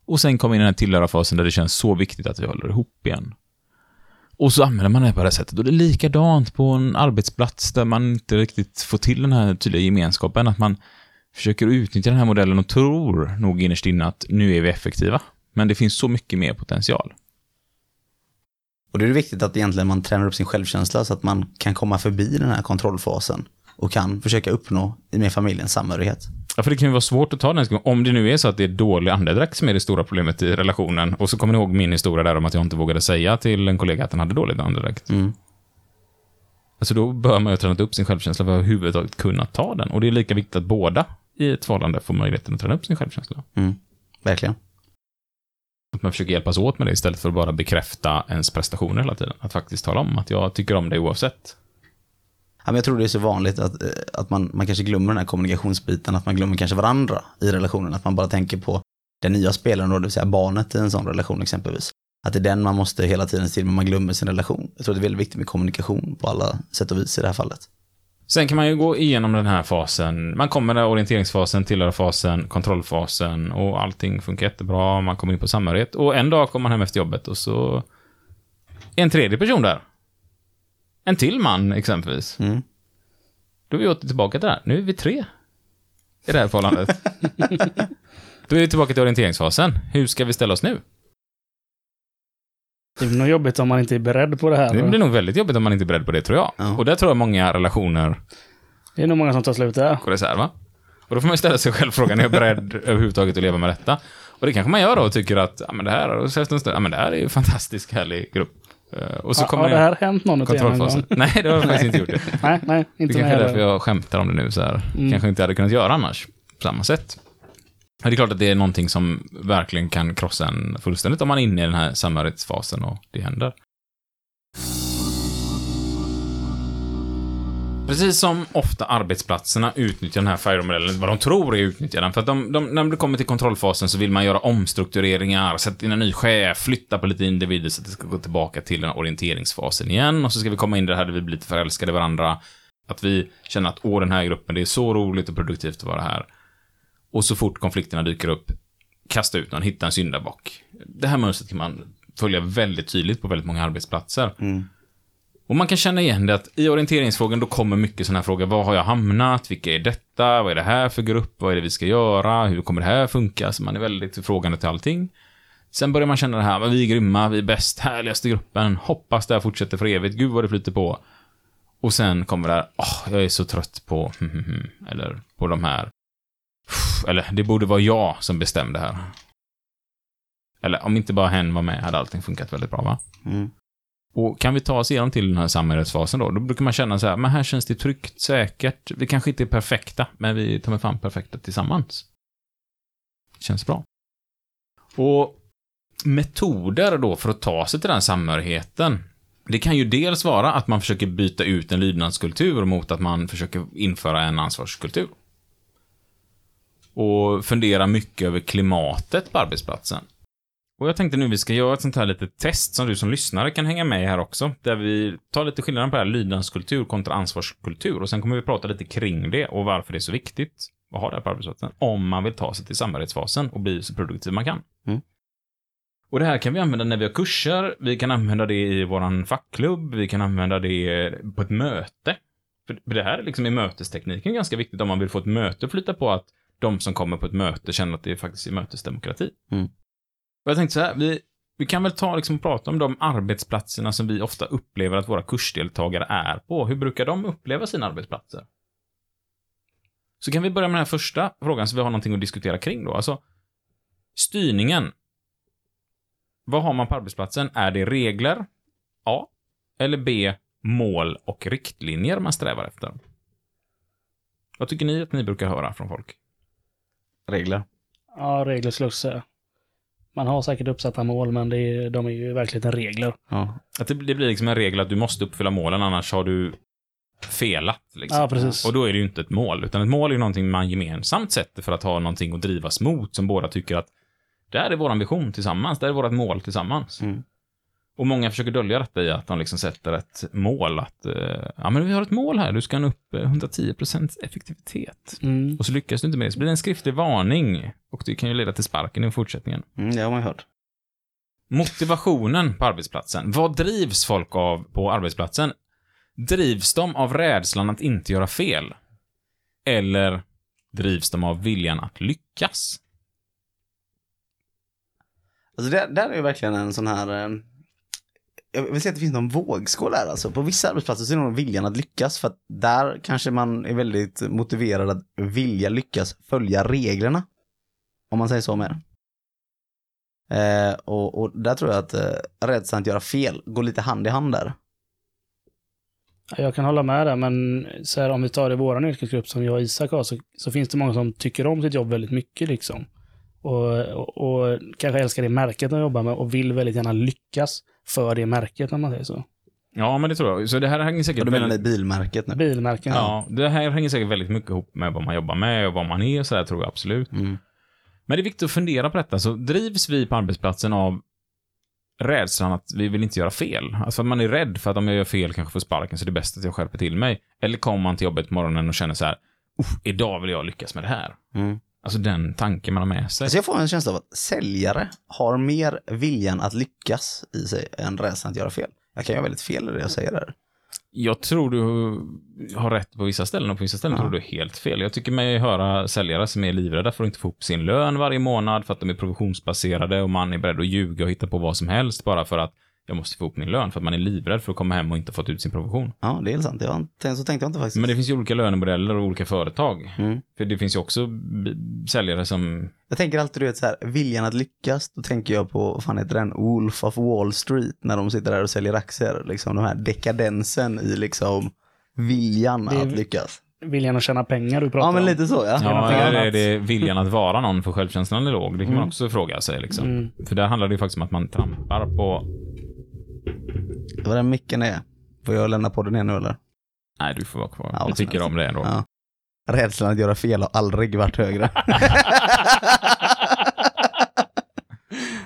Och sen komma in i den här tillhörarfasen där det känns så viktigt att vi håller ihop igen. Och så använder man det på det här sättet. Och det är likadant på en arbetsplats där man inte riktigt får till den här tydliga gemenskapen. Att man försöker utnyttja den här modellen och tror nog innerst inne att nu är vi effektiva. Men det finns så mycket mer potential. Och då är det viktigt att egentligen man tränar upp sin självkänsla så att man kan komma förbi den här kontrollfasen och kan försöka uppnå med familjens samhörighet. Ja, för det kan ju vara svårt att ta den diskussionen. Om det nu är så att det är dålig andedräkt som är det stora problemet i relationen. Och så kommer ni ihåg min historia där om att jag inte vågade säga till en kollega att han hade dålig andedräkt. Mm. Alltså då bör man ju ha tränat upp sin självkänsla för att överhuvudtaget kunna ta den. Och det är lika viktigt att båda i ett förhållande får möjligheten att träna upp sin självkänsla. Mm. Verkligen. Att man försöker hjälpas åt med det istället för att bara bekräfta ens prestationer hela tiden. Att faktiskt tala om att jag tycker om det oavsett. Ja, men jag tror det är så vanligt att, eh, att man, man kanske glömmer den här kommunikationsbiten, att man glömmer kanske varandra i relationen, att man bara tänker på den nya spelaren, då, det vill säga barnet i en sån relation exempelvis. Att det är den man måste hela tiden se till, men man glömmer sin relation. Jag tror det är väldigt viktigt med kommunikation på alla sätt och vis i det här fallet. Sen kan man ju gå igenom den här fasen. Man kommer där orienteringsfasen, tillhörarfasen, kontrollfasen och allting funkar jättebra. Man kommer in på samhörighet och en dag kommer man hem efter jobbet och så är en tredje person där. En till man exempelvis. Mm. Då är vi åter tillbaka till det här. Nu är vi tre i det här förhållandet. Då är vi tillbaka till orienteringsfasen. Hur ska vi ställa oss nu? Det blir nog jobbigt om man inte är beredd på det här. Det blir nog väldigt jobbigt om man inte är beredd på det, tror jag. Ja. Och där tror jag många relationer Det är nog många som tar slut där. går isär, va? Och då får man ju ställa sig själv frågan, är jag beredd överhuvudtaget att leva med detta? Och det kanske man gör då och tycker att, ja men det här, och så efter en stund, ja men det här är ju en fantastisk härlig grupp. Eh, Och så Har, kommer har det här hänt någon av er någon gång? kontrollfasen. Nej, det har jag faktiskt inte gjort. Det, Nej, nej, det inte kanske mig är därför jag skämtar om det nu så här. Mm. Kanske inte hade kunnat göra annars, på samma sätt. Det är klart att det är någonting som verkligen kan krossa en fullständigt om man är inne i den här samhörighetsfasen och det händer. Precis som ofta arbetsplatserna utnyttjar den här FIRE-modellen, vad de tror är utnyttjar den. För att de, de, när det kommer till kontrollfasen så vill man göra omstruktureringar, sätta in en ny chef, flytta på lite individer så att det ska gå tillbaka till den här orienteringsfasen igen. Och så ska vi komma in i det här där vi blir lite förälskade i varandra. Att vi känner att åh, den här gruppen, det är så roligt och produktivt att vara här. Och så fort konflikterna dyker upp, kasta ut någon, hitta en syndabock. Det här mönstret kan man följa väldigt tydligt på väldigt många arbetsplatser. Mm. Och man kan känna igen det att i orienteringsfrågan då kommer mycket sådana här frågor. Var har jag hamnat? Vilka är detta? Vad är det här för grupp? Vad är det vi ska göra? Hur kommer det här funka? Så man är väldigt frågande till allting. Sen börjar man känna det här, vi är grymma, vi är bäst, härligaste gruppen, hoppas det här fortsätter för evigt, gud vad det flyter på. Och sen kommer det här, åh, jag är så trött på, eller på de här. Eller, det borde vara jag som bestämde här. Eller, om inte bara hen var med hade allting funkat väldigt bra, va? Mm. Och kan vi ta oss igenom till den här samhörighetsfasen då, då brukar man känna så här, men här känns det tryggt, säkert. Vi kanske inte är perfekta, men vi tar med fram perfekta tillsammans. Känns bra. Och metoder då för att ta sig till den samhörigheten. Det kan ju dels vara att man försöker byta ut en lydnadskultur mot att man försöker införa en ansvarskultur. Och fundera mycket över klimatet på arbetsplatsen. Och jag tänkte nu vi ska göra ett sånt här litet test som du som lyssnare kan hänga med i här också. Där vi tar lite skillnaden på det här lydnadskultur kontra ansvarskultur. Och sen kommer vi prata lite kring det och varför det är så viktigt att ha det här på arbetsplatsen. Om man vill ta sig till samhörighetsfasen och bli så produktiv man kan. Mm. Och det här kan vi använda när vi har kurser, vi kan använda det i våran fackklubb, vi kan använda det på ett möte. För det här är liksom i mötestekniken ganska viktigt om man vill få ett möte att flytta på att de som kommer på ett möte känner att det är faktiskt är mötesdemokrati. Mm. Och jag tänkte så här, vi, vi kan väl ta liksom prata om de arbetsplatserna som vi ofta upplever att våra kursdeltagare är på. Hur brukar de uppleva sina arbetsplatser? Så kan vi börja med den här första frågan så vi har någonting att diskutera kring då. Alltså, styrningen. Vad har man på arbetsplatsen? Är det regler? A. Eller B. Mål och riktlinjer man strävar efter? Vad tycker ni att ni brukar höra från folk? Regler. Ja, regler skulle jag också säga. Man har säkert uppsatta mål, men det är, de är ju i verkligheten regler. Ja. Att det, det blir liksom en regel att du måste uppfylla målen, annars har du felat. Liksom. Ja, precis. Och då är det ju inte ett mål, utan ett mål är ju någonting man gemensamt sätter för att ha någonting att drivas mot, som båda tycker att det här är vår ambition tillsammans, det här är vårt mål tillsammans. Mm. Och många försöker dölja detta i att de liksom sätter ett mål, att eh, ja men vi har ett mål här, du ska nå upp eh, 110% effektivitet. Mm. Och så lyckas du inte med det, så blir det en skriftlig varning. Och det kan ju leda till sparken i fortsättningen. Mm, det har man ju hört. Motivationen på arbetsplatsen. Vad drivs folk av på arbetsplatsen? Drivs de av rädslan att inte göra fel? Eller drivs de av viljan att lyckas? Alltså det, där är ju verkligen en sån här... Jag vill säga att det finns någon vågskål här alltså. På vissa arbetsplatser så är det nog viljan att lyckas för att där kanske man är väldigt motiverad att vilja lyckas följa reglerna. Om man säger så med eh, och, och där tror jag att eh, rädslan att göra fel går lite hand i hand där. Jag kan hålla med där, men så här, om vi tar det i vår yrkesgrupp som jag och Isak har, så, så finns det många som tycker om sitt jobb väldigt mycket. Liksom. Och, och, och kanske älskar det märket de jobbar med och vill väldigt gärna lyckas för det märket, om man säger så. Ja, men det tror jag. Så det här hänger säkert... Och du menar det väldigt- bilmärket nu? Bilmärken. Ja, det här hänger säkert väldigt mycket ihop med vad man jobbar med och vad man är och så där, tror jag absolut. Mm. Men det är viktigt att fundera på detta. Så drivs vi på arbetsplatsen av rädslan att vi vill inte göra fel? Alltså att man är rädd för att om jag gör fel kanske får sparken så det är bäst att jag skärper till mig. Eller kommer man till jobbet på morgonen och känner så här, "Uff, idag vill jag lyckas med det här. Mm. Alltså den tanken man har med sig. Alltså jag får en känsla av att säljare har mer viljan att lyckas i sig än rädslan att göra fel. Jag kan göra väldigt fel i det jag säger där. Jag tror du har rätt på vissa ställen och på vissa ställen Ja. tror du helt fel. Jag tycker mig höra säljare som är livrädda för att inte få upp sin lön varje månad för att de är provisionsbaserade och man är beredd att ljuga och hitta på vad som helst bara för att jag måste få upp min lön för att man är livrädd för att komma hem och inte fått ut sin provision. Ja, det är sant. Jag, så tänkte jag inte faktiskt. Men det finns ju olika lönemodeller och olika företag. Mm. För det finns ju också säljare som... Jag tänker alltid, du vet, så här, viljan att lyckas, då tänker jag på, vad fan heter den, Wolf of Wall Street, när de sitter där och säljer aktier. Liksom de här dekadensen i liksom viljan Det är- att lyckas. Viljan att tjäna pengar du pratar Ja, men om. lite så ja. Ja, eller är det viljan att vara någon för självkänslan är låg? Det kan man Mm. också fråga sig. Liksom. Mm. För där handlar det ju faktiskt om att man trampar på... Var den micken är. Får jag lämna podden igen nu eller? Nej, du får vara kvar. Ja, jag tycker om det ändå. Ja. Rädslan att göra fel har aldrig varit högre.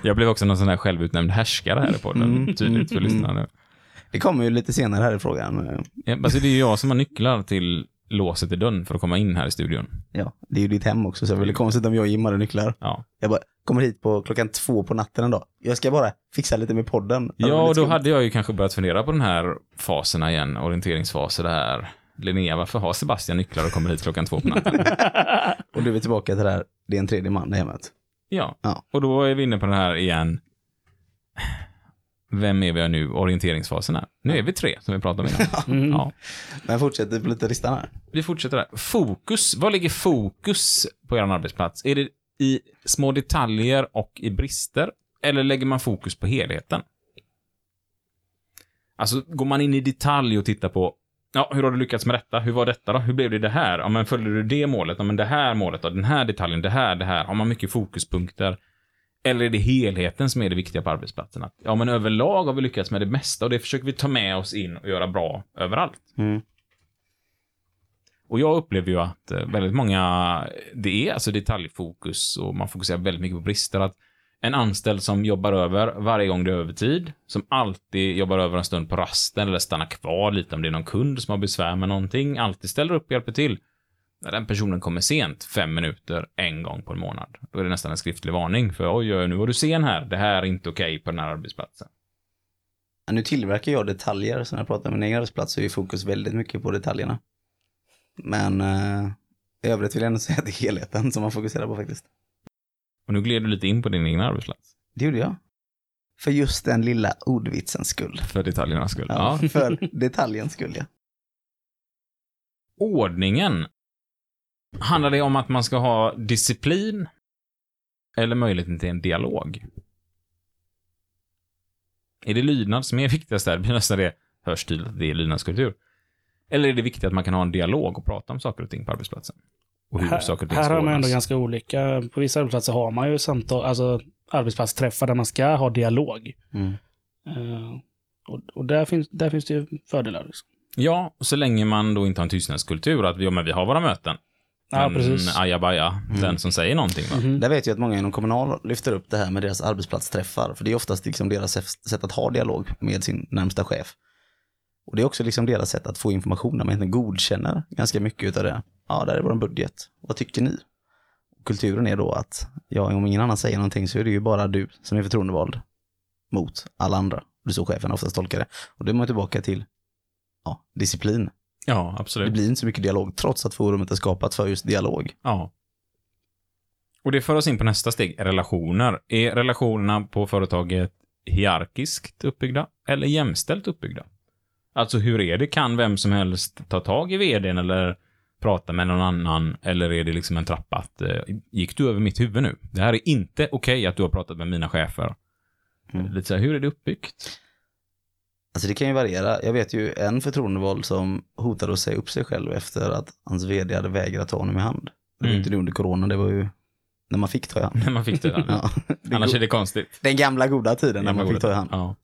Jag blev också någon sån här självutnämnd härskare här i podden. Mm. Tydligt för Mm. lyssnarna nu. Det kommer ju lite senare här i frågan. Ja, alltså det är ju jag som har nycklar till låset i dörren för att komma in här i studion. Ja, det är ju ditt hem också, så det är väldigt konstigt om jag och Jim hade nycklar. Ja, Jag bara kommer hit på klockan två på natten en dag. Jag ska bara fixa lite med podden. Ja lite och då hade jag ju kanske börjat fundera på den här faserna igen, orienteringsfaser det här. Linnea, varför har Sebastian nycklar och kommer hit klockan två på natten? Och du är tillbaka till det här, det är en tredje man i hemmet. Ja. Ja. och då är vi inne på den här igen. Vem är vi nu? Orienteringsfasen här. Nu är vi tre som vi pratade om innan. Mm. Ja. Men fortsätter på lite listan här. Vi fortsätter där. Fokus. Vad ligger fokus på er arbetsplats? Är det i små detaljer och i brister? Eller lägger man fokus på helheten? Alltså, går man in i detalj och tittar på Ja, hur har du lyckats med detta? Hur var detta då? Hur blev det det här? Ja, men följde du det målet? Ja, men det här målet då? Den här detaljen? Det här, det här? Har man mycket fokuspunkter? Eller är det helheten som är det viktiga på arbetsplatsen? Att, ja, men överlag har vi lyckats med det mesta och det försöker vi ta med oss in och göra bra överallt. Mm. Och jag upplever ju att eh, väldigt många, det är alltså detaljfokus och man fokuserar väldigt mycket på brister. Att en anställd som jobbar över varje gång det är övertid, som alltid jobbar över en stund på rasten eller stannar kvar lite om det är någon kund som har besvär med någonting, alltid ställer upp och hjälper till. När den personen kommer sent, fem minuter, en gång på en månad, då är det nästan en skriftlig varning för oj, oj, nu var du sen här, det här är inte okej på den här arbetsplatsen. Ja, Nu tillverkar jag detaljer, så när jag pratar med min egen arbetsplats så är fokus väldigt mycket på detaljerna. Men eh, i övrigt vill jag ändå säga att det är helheten som man fokuserar på faktiskt. Och nu gled du lite in på din egen arbetsplats, Det gjorde jag. För just den lilla ordvitsens skull. för detaljernas skull. Ja, Ja. för detaljens skull ja. ordningen. Handlar det om att man ska ha disciplin eller möjligheten till en dialog? Är det lydnad som är viktigast där? Det blir nästan det, hörs tydligt att det är lydnadskultur. Eller är det viktigt att man kan ha en dialog och prata om saker och ting på arbetsplatsen? Och hur här, saker och ting här har man ändå ganska olika. På vissa arbetsplatser har man ju samtal, alltså arbetsplatsträffar där man ska ha dialog. Mm. Eh, och och där, finns, där finns det ju fördelar. Liksom. Ja, och så länge man då inte har en tystnadskultur, att vi, ja, men vi har våra möten. Ja, precis. ajabaja, den som säger någonting. Va? Mhm. Där vet jag att många inom Kommunal lyfter upp det här med deras arbetsplatsträffar. För det är oftast liksom deras sätt att ha dialog med sin närmsta chef. Och det är också liksom deras sätt att få information när man egentligen godkänner ganska mycket av det. Ja, där är vår budget. Vad tycker ni? Kulturen är då att, ja, om ingen annan säger någonting så är det ju bara du som är förtroendevald mot alla andra. Det är så chefen oftast tolkar det. Och då är man tillbaka till, ja, disciplin. Ja, Det absolut. blir inte så mycket dialog trots att forumet är skapat för just dialog. Ja. Och det för oss in på nästa steg, relationer. Är relationerna på företaget hierarkiskt uppbyggda eller jämställt uppbyggda? Alltså hur är det? Kan vem som helst ta tag i vdn eller prata med någon annan? Eller är det liksom en trappa att eh, gick du över mitt huvud nu? Det här är inte okej att du har pratat med mina chefer. Mm. Lite så här, hur är det uppbyggt? Alltså det kan ju variera. Jag vet ju en förtroendevald som hotade att säga upp sig själv efter att hans vd hade vägrat ta honom i hand. Det var Mm. inte det under corona, det var ju när man fick ta i hand. När man fick det där. Ja. Det Annars är det konstigt. Den gamla goda tiden när man fick ta i hand. Ja.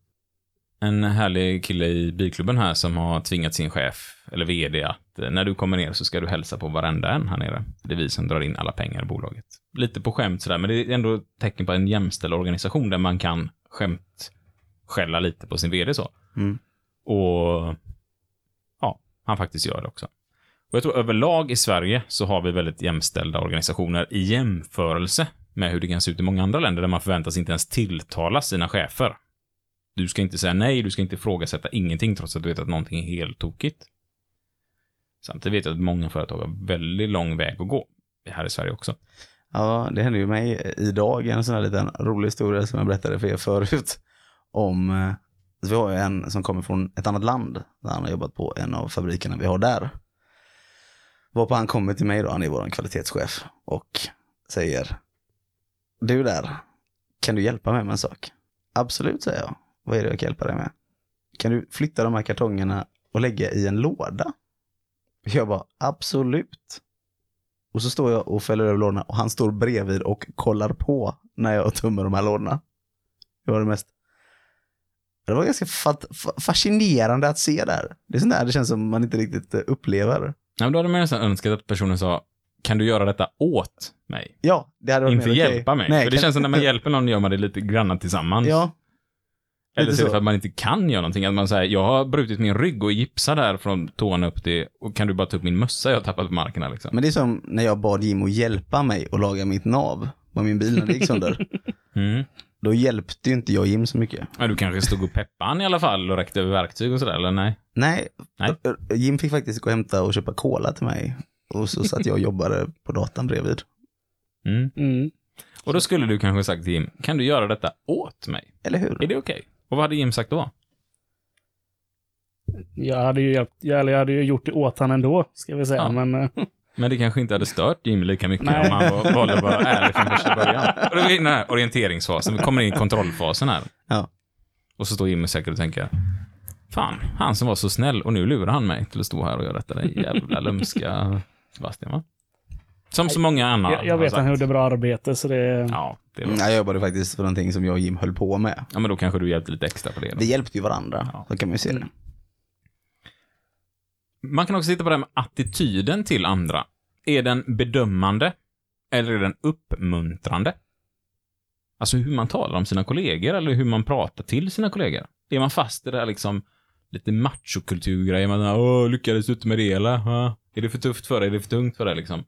En härlig kille i bilklubben här som har tvingat sin chef, eller vd, att eh, när du kommer ner så ska du hälsa på varenda en här nere. Det är vi som drar in alla pengar i bolaget. Lite på skämt sådär, men det är ändå tecken på en jämställd organisation där man kan skämt skälla lite på sin vd så. Mm. Och ja, han faktiskt gör det också. Och jag tror överlag i Sverige så har vi väldigt jämställda organisationer i jämförelse med hur det kan se ut i många andra länder där man förväntas inte ens tilltala sina chefer. Du ska inte säga nej, du ska inte ifrågasätta ingenting trots att du vet att någonting är helt tokigt. Samtidigt vet jag att många företag har väldigt lång väg att gå. Här i Sverige också. Ja, det hände ju mig idag, en sån här liten rolig historia som jag berättade för er förut. Om, eh, vi har ju en som kommer från ett annat land, där han har jobbat på en av fabrikerna vi har där. Varpå han kommer till mig då, han är vår kvalitetschef, och säger, du där, kan du hjälpa mig med en sak? Absolut, säger jag. Vad är det jag kan hjälpa dig med? Kan du flytta de här kartongerna och lägga i en låda? Jag bara, absolut. Och så står jag och fäller över lådorna och han står bredvid och kollar på när jag tömmer de här lådorna. Det var det mest... Det var ganska fascinerande att se där. Det är sånt där det känns som man inte riktigt eh, upplever. Nej, men då hade man nästan önskat att personen sa, kan du göra detta åt mig? Ja, det hade varit Inte mer okej. hjälpa mig. Nej, för det känns som när man hjälper någon gör man det lite granna tillsammans. Ja, Eller så är det för att man inte kan göra någonting. Att man säger, jag har brutit min rygg och är gipsad där från tårna upp till, och kan du bara ta upp min mössa jag har tappat på marken här liksom. men det är som när jag bad Jim att hjälpa mig att laga mitt nav på min bil när det gick sönder. Mm. Då hjälpte ju inte jag Jim så mycket. Ja, du kanske stod och peppade han i alla fall och räckte över verktyg och sådär, eller nej? Nej, Nej. Jim fick faktiskt gå och hämta och köpa cola till mig. Och så satt jag och jobbade på datan bredvid. Mm. Mm. Och då skulle du kanske sagt till Jim, kan du göra detta åt mig? Eller hur? Är det okej? Och vad hade Jim sagt då? Jag hade ju hjälpt, jag hade ju gjort det åt han ändå, ska vi säga. Ja. Men eh, Men det kanske inte hade stört Jim lika mycket Nej. om han var- valde att vara ärlig från första början. Och då är vi i den här orienteringsfasen, vi kommer in i kontrollfasen här. Ja. Och så står Jim säkert och tänker, fan, han som var så snäll och nu lurar han mig till att stå här och göra detta. Den jävla lömska Sebastian, va? Som så många andra jag, jag vet att han gjorde bra arbete, så det... Ja, det var... Jag jobbade faktiskt för någonting som jag och Jim höll på med. ja, men då kanske du hjälpte lite extra på det. Då. Vi hjälpte ju varandra, Ja. så kan man ju se det. Man kan också titta på det här med attityden till andra. Är den bedömande eller är den uppmuntrande? Alltså hur man talar om sina kollegor eller hur man pratar till sina kollegor. Är man fast i det här liksom lite machokulturgrejen? Man åh, lyckades du inte med det eller? Ha? Är det för tufft för dig? Är det för tungt för dig liksom?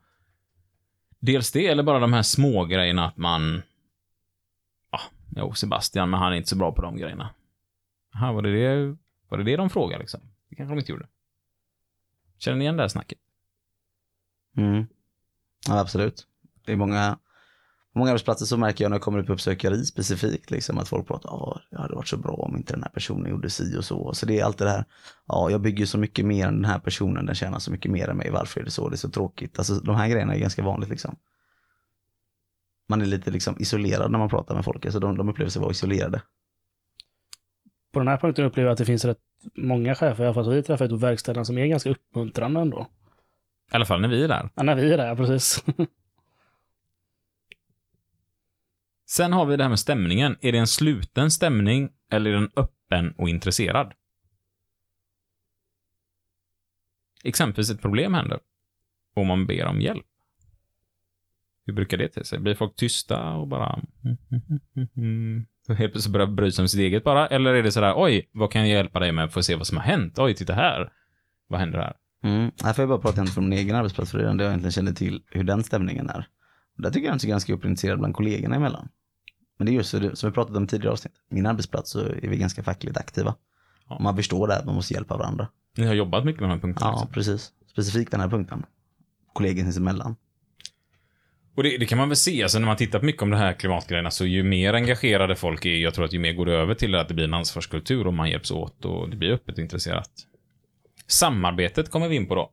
Dels det, eller bara de här små grejerna att man... Ja, jo, Sebastian, men han är inte så bra på de grejerna. Aha, var det det, var det det de frågade liksom? Det kanske de inte gjorde. Känner ni igen det här snacket? Mm. Ja, absolut. Det är många, på många arbetsplatser så märker jag när jag kommer upp på uppsökeri specifikt, liksom, att folk pratar om det hade varit så bra om inte den här personen gjorde si och så. Så det är alltid det här, ja, jag bygger så mycket mer än den här personen, den tjänar så mycket mer än mig, varför är det så, det är så tråkigt. Alltså de här grejerna är ganska vanligt liksom. Man är lite liksom isolerad när man pratar med folk, alltså de, de upplever sig vara isolerade. På den här punkten upplever jag att det finns rätt många chefer, i alla fall som vi träffat på verkstäderna, som är ganska uppmuntrande ändå. I alla fall när vi är där. Ja, när vi är där, precis. Sen har vi det här med stämningen. Är det en sluten stämning eller är den öppen och intresserad? Exempelvis ett problem händer och man ber om hjälp. Hur brukar det till sig? Blir folk tysta och bara... Så helt plötsligt börjar bry sig om sitt eget bara? Eller är det sådär, oj, vad kan jag hjälpa dig med för att se vad som har hänt? Oj, titta här. Vad händer här? Mm. Här får jag bara prata inte från min egen arbetsplats för det är jag egentligen känner till hur den stämningen är. Och där tycker jag den är ganska uppintresserad bland kollegorna emellan. Men det är just så det, som vi pratat om tidigare avsnitt. Min arbetsplats så är vi ganska fackligt aktiva. Ja. Man förstår det att man måste hjälpa varandra. Ni har jobbat mycket med de här punkterna. Ja, liksom. precis. Specifikt den här punkten. Kollegor sinsemellan. Och det, det kan man väl se, alltså när man tittar på mycket om det här klimatgrejerna, så ju mer engagerade folk är, jag tror att ju mer går det över till att det blir en ansvarskultur och man hjälps åt och det blir öppet och intresserat. Samarbetet kommer vi in på då.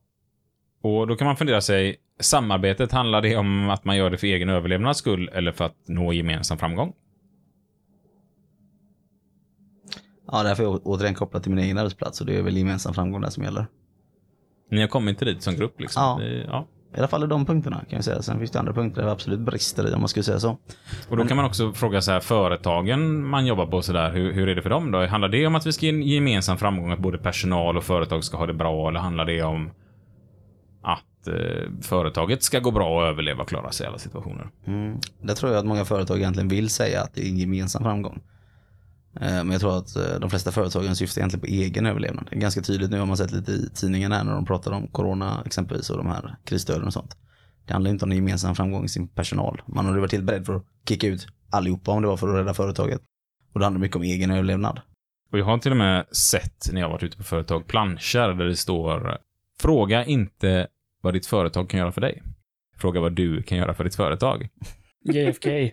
Och då kan man fundera sig, samarbetet, handlar det om att man gör det för egen överlevnads skull eller för att nå gemensam framgång? Ja, därför är jag återigen kopplat till min egen arbetsplats och det är väl gemensam framgång där som gäller. Ni har kommit till dit som grupp liksom. Ja. Det, ja. I alla fall i de punkterna kan jag säga. Sen finns det andra punkter där vi absolut brister i om man skulle säga så. Och då kan man också fråga så här, företagen man jobbar på så där, hur, hur är det för dem då? Handlar det om att vi ska ge en gemensam framgång, att både personal och företag ska ha det bra, eller handlar det om att eh, företaget ska gå bra och överleva och klara sig i alla situationer? Mm. Där tror jag att många företag egentligen vill säga att det är en gemensam framgång. Eh, Men jag tror att eh, de flesta företagen syftar egentligen på egen överlevnad. Det är ganska tydligt nu har man sett lite i tidningarna när de pratar om corona exempelvis och de här krisstöden och sånt. Det handlar inte om en gemensam framgång i sin personal. Man hade varit helt beredd för att kicka ut allihopa om det var för att rädda företaget. Och det handlar mycket om egen överlevnad. Och jag har till och med sett när jag varit ute på företag planscher där det står Fråga inte vad ditt företag kan göra för dig. Fråga vad du kan göra för ditt företag. JFK.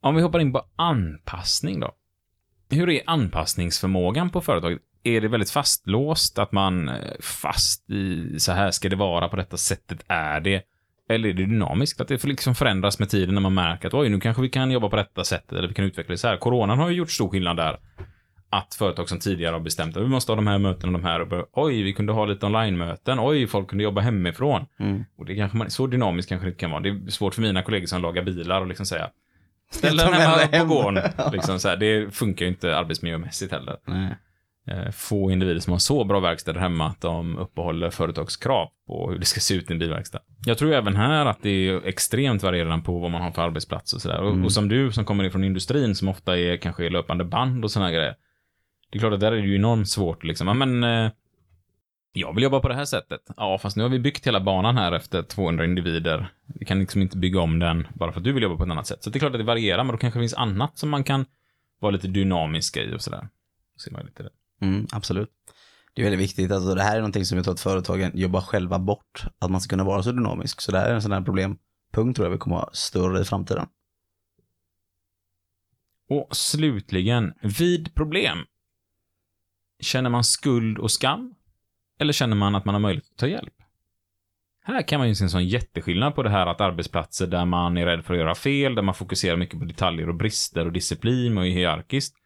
Om vi hoppar in på anpassning då. Hur är anpassningsförmågan på företaget? Är det väldigt fastlåst att man eh, fast i så här ska det vara på detta sättet är det? Eller är det dynamiskt? Att det får liksom förändras med tiden när man märker att oj, nu kanske vi kan jobba på detta sättet eller vi kan utveckla det så här. Coronan har ju gjort stor skillnad där. Att företag som tidigare har bestämt att vi måste ha de här mötena och de här och oj, vi kunde ha lite online-möten. Oj, folk kunde jobba hemifrån. Mm. Och det kanske man, så dynamiskt kanske det kan vara. Det är svårt för mina kollegor som lagar bilar och liksom säga Ställ den hemma på hem. gården. Liksom så här, det funkar ju inte arbetsmiljömässigt heller. Nej. Eh, Få individer som har så bra verkstäder hemma att de uppehåller företagskrav på hur det ska se ut i en bilverkstad. Jag tror även här att det är extremt varierande på vad man har för arbetsplats och sådär. Och, och som du som kommer ifrån industrin som ofta är kanske löpande band och sådana grejer. Det är klart att där är det ju enormt svårt liksom. Ja, men eh, jag vill jobba på det här sättet. Ja, fast nu har vi byggt hela banan här efter 200 individer. Vi kan liksom inte bygga om den bara för att du vill jobba på ett annat sätt. Så det är klart att det varierar, men då kanske det finns annat som man kan vara lite dynamiska i och sådär. Ser man lite det. Mm, absolut. Det är väldigt viktigt. Alltså, det här är någonting som jag tror att företagen jobbar själva bort. Att man ska kunna vara så dynamisk. Så det här är en sån här problempunkt tror jag vi kommer att ha större i framtiden. Och slutligen, vid problem. Känner man skuld och skam? Eller känner man att man har möjlighet att ta hjälp? Här kan man ju se en sån jätteskillnad på det här att arbetsplatser där man är rädd för att göra fel, där man fokuserar mycket på detaljer och brister och disciplin och är hierarkiskt.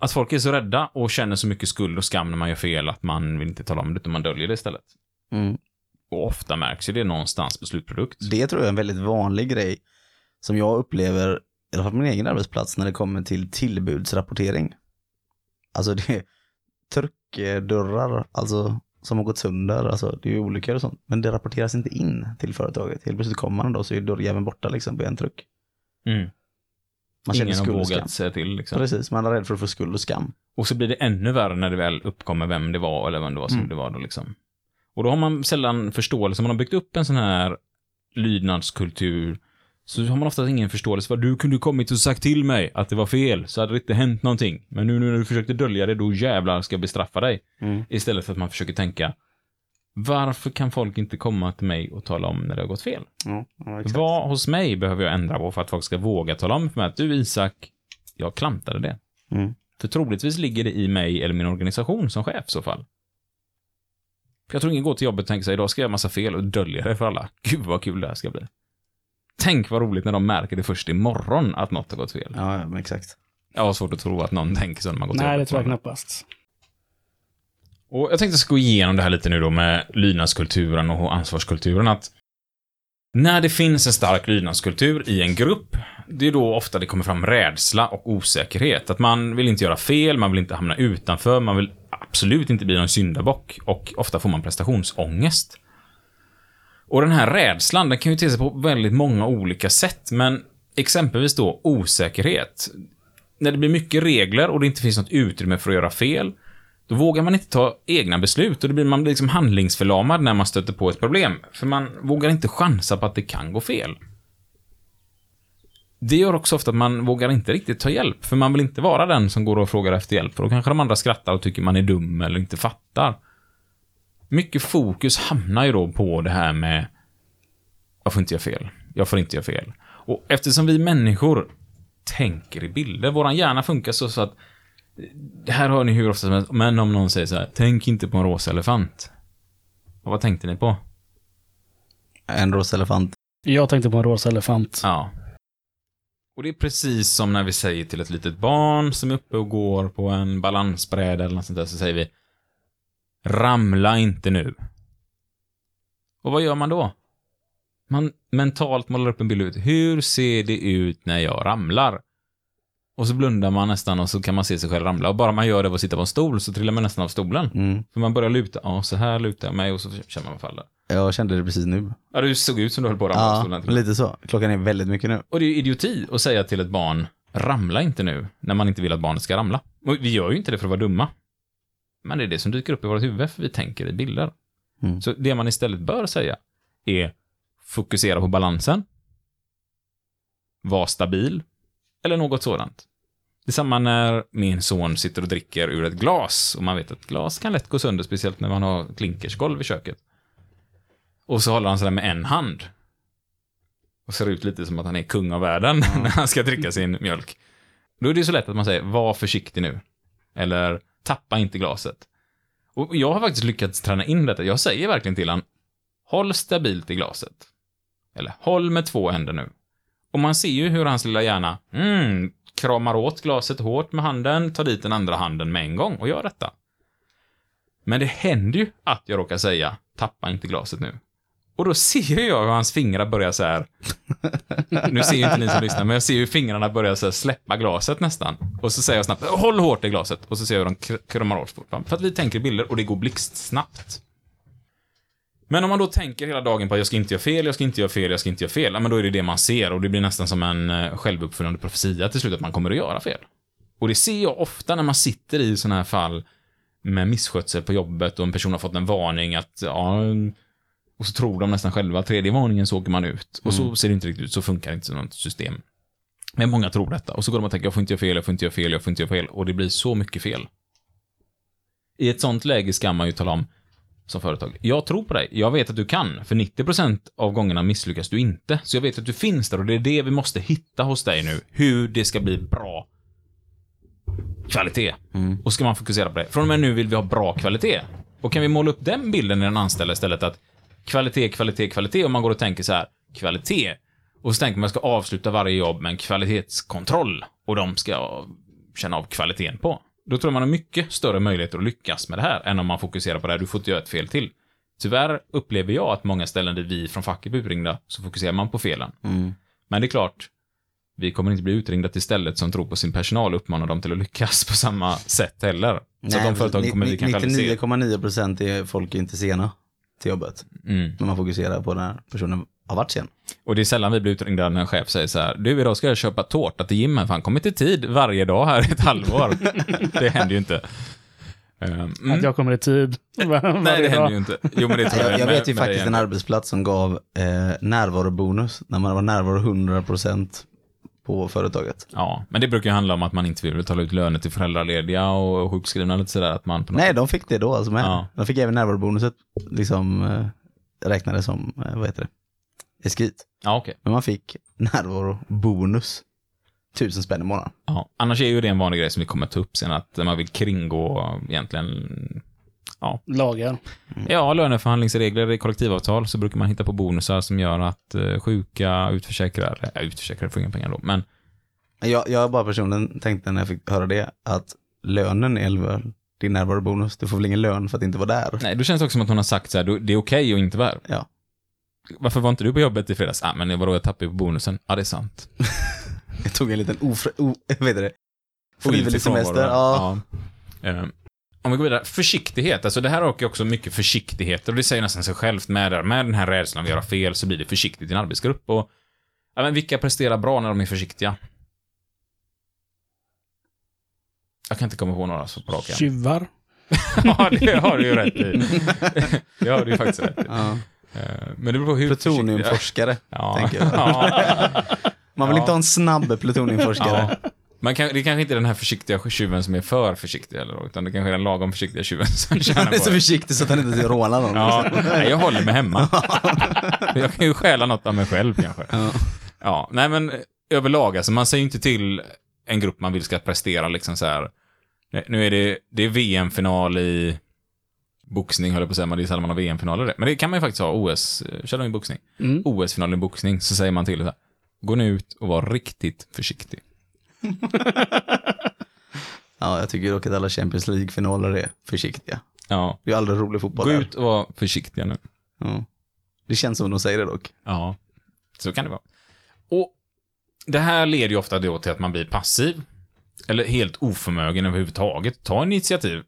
Att folk är så rädda och känner så mycket skuld och skam när man gör fel att man vill inte tala om det utan man döljer det istället. Mm. Och ofta märks ju det någonstans på slutprodukt. Det tror jag är en väldigt vanlig grej som jag upplever, i alla fall på min egen arbetsplats, när det kommer till tillbudsrapportering. Alltså det är tryckdörrar, alltså som har gått sönder, alltså det är ju olyckor och sånt. Men det rapporteras inte in till företaget. Helt plötsligt kommer man då så är dörrjäveln borta liksom på en truck. Mm. Man Ingen har vågat säga till liksom. Precis, man är rädd för att få skuld och skam. Och så blir det ännu värre när det väl uppkommer vem det var eller vem det var som Mm. det var då liksom. Och då har man sällan förståelse, man har byggt upp en sån här lydnadskultur, så har man ofta ingen förståelse för du kunde kommit och sagt till mig att det var fel, så hade det inte hänt någonting. Men nu, nu när du försökte dölja det, då jävlar ska jag bestraffa dig. Mm. Istället för att man försöker tänka, varför kan folk inte komma till mig och tala om när det har gått fel? Ja, ja. Vad hos mig behöver jag ändra på för att folk ska våga tala om för mig att du Isak, jag klantade det. Mm. För troligtvis ligger det i mig eller min organisation som chef i så fall. För jag tror ingen går till jobbet och tänker sig idag ska jag göra massa fel och dölja det för alla. Gud vad kul det här ska bli. Tänk vad roligt när de märker det först imorgon att något har gått fel. Ja, ja, men exakt. Jag har svårt att tro att någon tänker så när man går till Nej, det tror jag knappast. Och jag tänkte gå igenom det här lite nu då med lydnadskulturen och ansvarskulturen. Att När det finns en stark lydnadskultur i en grupp, det är då ofta det kommer fram rädsla och osäkerhet. Att man vill inte göra fel, man vill inte hamna utanför, man vill absolut inte bli någon syndabock och ofta får man prestationsångest. Och den här rädslan, den kan ju te sig på väldigt många olika sätt, men exempelvis då osäkerhet. När det blir mycket regler och det inte finns något utrymme för att göra fel, då vågar man inte ta egna beslut och då blir man liksom handlingsförlamad när man stöter på ett problem. För man vågar inte chansa på att det kan gå fel. Det gör också ofta att man vågar inte riktigt ta hjälp, för man vill inte vara den som går och frågar efter hjälp, för då kanske de andra skrattar och tycker man är dum eller inte fattar. Mycket fokus hamnar ju då på det här med jag får inte göra fel, jag får inte göra fel. Och eftersom vi människor tänker i bilder, våran hjärna funkar så, så att det här hör ni hur ofta som helst, men om någon säger så här, tänk inte på en rosa elefant. Och vad tänkte ni på? En rosa elefant. Jag tänkte på en rosa elefant. Ja. Och det är precis som när vi säger till ett litet barn som är uppe och går på en balansbräda eller något sånt där, så säger vi Ramla inte nu. Och vad gör man då? Man mentalt målar upp en bild ut. Hur ser det ut när jag ramlar? Och så blundar man nästan och så kan man se sig själv ramla. Och bara man gör det av att sitta på en stol så trillar man nästan av stolen. Mm. För man börjar luta. Ja, så här lutar jag mig och så känner man faller. Jag kände det precis nu. Ja, du såg ut som du höll på att ramla av Ja, stolen. till. lite så. Klockan är väldigt mycket nu. Och det är ju idioti att säga till ett barn, ramla inte nu, när man inte vill att barnet ska ramla. Och vi gör ju inte det för att vara dumma. Men det är det som dyker upp i vårt huvud, för vi tänker i bilder. Mm. Så det man istället bör säga är fokusera på balansen, var stabil, eller något sådant. Det är samma när min son sitter och dricker ur ett glas, och man vet att glas kan lätt gå sönder, speciellt när man har klinkersgolv i köket. Och så håller han sådär med en hand. Och ser ut lite som att han är kung av världen när han ska dricka sin mjölk. Då är det så lätt att man säger, var försiktig nu. Eller, tappa inte glaset. Och jag har faktiskt lyckats träna in detta. Jag säger verkligen till han, håll stabilt i glaset. Eller, håll med två händer nu. Och man ser ju hur hans lilla hjärna, mm, kramar åt glaset hårt med handen, tar dit den andra handen med en gång och gör detta. Men det händer ju att jag råkar säga, tappa inte glaset nu. Och då ser jag hur hans fingrar börjar så här. Nu ser ju inte ni som lyssnar, men jag ser hur fingrarna börjar så här släppa glaset nästan. Och så säger jag snabbt, håll hårt i glaset. Och så ser jag hur de kramar åt fortfarande. För att vi tänker bilder och det går blixtsnabbt. Men om man då tänker hela dagen på att jag ska inte göra fel, jag ska inte göra fel, jag ska inte göra fel. Ja, men då är det det man ser och det blir nästan som en eh, självuppfyllande profetia till slut att man kommer att göra fel. Och det ser jag ofta när man sitter i sådana här fall med misskötsel på jobbet och en person har fått en varning att, ja, och så tror de nästan själva, tredje varningen så åker man ut. Och så ser det inte riktigt ut, så funkar inte något system. Men många tror detta. Och så går de och tänker, jag får inte göra fel, jag får inte göra fel, jag får inte göra fel. Och det blir så mycket fel. I ett sånt läge ska man ju tala om, som företag, jag tror på dig, jag vet att du kan, för 90% av gångerna misslyckas du inte. Så jag vet att du finns där och det är det vi måste hitta hos dig nu, hur det ska bli bra kvalitet. Och ska man fokusera på det. Från och med nu vill vi ha bra kvalitet. Och kan vi måla upp den bilden i den anställda istället att kvalitet, kvalitet, kvalitet, och man går och tänker så här, kvalitet. Och så tänker man att man ska avsluta varje jobb med en kvalitetskontroll. Och de ska känna av kvaliteten på. Då tror jag man har mycket större möjligheter att lyckas med det här, än om man fokuserar på det här, du får inte göra ett fel till. Tyvärr upplever jag att många ställen där vi från facket blir utringda, så fokuserar man på felen. Mm. Men det är klart, vi kommer inte bli utringda till stället som tror på sin personal och uppmanar dem till att lyckas på samma sätt heller. Så att de företagen kommer vi kanske aldrig se. 99,9% är folk inte sena till jobbet. Mm. Men man fokuserar på när personen har varit sen. Och det är sällan vi blir utringda när en chef säger så här, du idag ska jag köpa tårta till Jim, för han kommer till tid varje dag här i ett halvår. det händer ju inte. Mm. Att jag kommer i tid. Nej, det händer ju inte. Jo, men det tror jag. Jag, jag vet ju faktiskt en arbetsplats som gav eh, närvarobonus när man var närvaro 100% på företaget. Ja, men det brukar ju handla om att man inte vill betala ut löner till föräldralediga och sjukskrivna lite sådär. Att man Nej, de fick det då alltså med. Ja. De fick även närvarobonuset liksom eh, räknades som, eh, vad heter det, eskit. Ja, okej. Men man fick närvarobonus. Tusen spänn i månaden. Ja. Annars är ju det en vanlig grej som vi kommer ta upp sen, att man vill kringgå egentligen Lagar. Ja, löneförhandlingsregler i kollektivavtal så brukar man hitta på bonusar som gör att eh, sjuka utförsäkrar, ja, utförsäkrade får inga pengar då, men Jag, jag bara personligen tänkte när jag fick höra det att lönen är väl din närvarobonus. Du får väl ingen lön för att inte vara där. nej, då känns det också som att hon har sagt så här, det är okej att inte vara här. Ja. Varför var inte du på jobbet i fredags? Ah, men vadå, jag tappade ju på bonusen. Ja, det är sant. Jag tog en liten ofri... O, vad heter det? Frivillig semester. Ja. Ja. Om vi går vidare. Försiktighet. Alltså det här ju också mycket försiktighet. Och det säger nästan sig självt med, med den här rädslan att göra fel så blir det försiktigt i en arbetsgrupp. Och, ja, men vilka presterar bra när de är försiktiga? Jag kan inte komma på några så på rak. Tjuvar. Ja, det har du ju rätt i. Det har du ju faktiskt rätt i. Ja. Eh, Men det beror på hur Plutoniumforskare. Ja. tänker jag. Ja. Man vill Ja. inte ha en snabb plutoniumforskare. Ja. Man kan, det kanske inte är den här försiktiga tjuven som är för försiktig eller utan det kanske är den lagom försiktiga tjuven som tjänar Han är på så det. försiktig så att han inte rånar någon. Ja, nej, jag håller mig hemma. Jag kan ju stjäla något av mig själv kanske. Ja. Ja, nej men eh, överlag, alltså man säger ju inte till en grupp man vill ska prestera liksom så här. Nu är det, det är VM-final i boxning, höll jag på att säga, men det är sällan man har VM-finaler det. Men det kan man ju faktiskt ha, OS, eh, kör de i boxning? Mm. OS-final i boxning, så säger man till så här. Gå nu ut och var riktigt försiktig. Ja, jag tycker dock att alla Champions League-finaler är försiktiga. Ja, Det är aldrig rolig fotboll gå där. ut och var försiktiga nu. Ja. Det känns som de säger det dock. Ja, så kan det vara. Och det här leder ju ofta då till att man blir passiv. Eller helt oförmögen överhuvudtaget. Ta initiativ.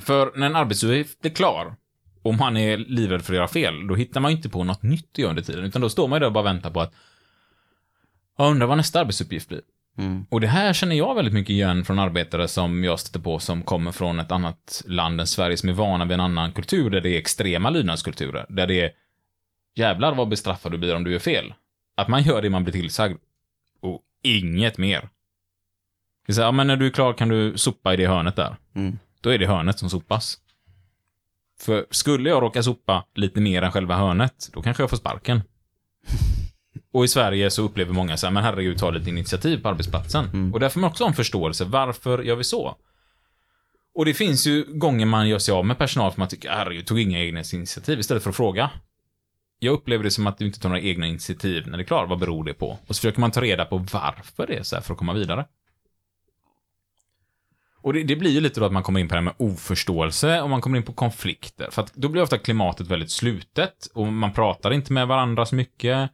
För när en arbetsuppgift är klar, om man är livrädd för att göra fel, då hittar man ju inte på något nytt att göra under tiden. Utan då står man ju där och bara väntar på att jag undrar vad nästa arbetsuppgift blir. Mm. Och det här känner jag väldigt mycket igen från arbetare som jag stöter på som kommer från ett annat land än Sverige som är vana vid en annan kultur där det är extrema lydnadskulturer. Där det är jävlar vad bestraffad du blir om du gör fel. Att man gör det man blir tillsagd. Och inget mer. Det är så här, ja, men när du är klar kan du sopa i det hörnet där. Mm. Då är det hörnet som sopas. För skulle jag råka sopa lite mer än själva hörnet, då kanske jag får sparken. Och i Sverige så upplever många så här, men herregud, ta lite initiativ på arbetsplatsen. Mm. Och där får man också en förståelse. Varför gör vi så? Och det finns ju gånger man gör sig av med personal för man tycker, herregud, tog inga egna initiativ istället för att fråga. Jag upplever det som att du inte tar några egna initiativ när det är klart. Vad beror det på? Och så försöker man ta reda på varför det är så här för att komma vidare. Och det, det blir ju lite då att man kommer in på det här med oförståelse och man kommer in på konflikter. För att då blir ofta klimatet väldigt slutet och man pratar inte med varandra så mycket.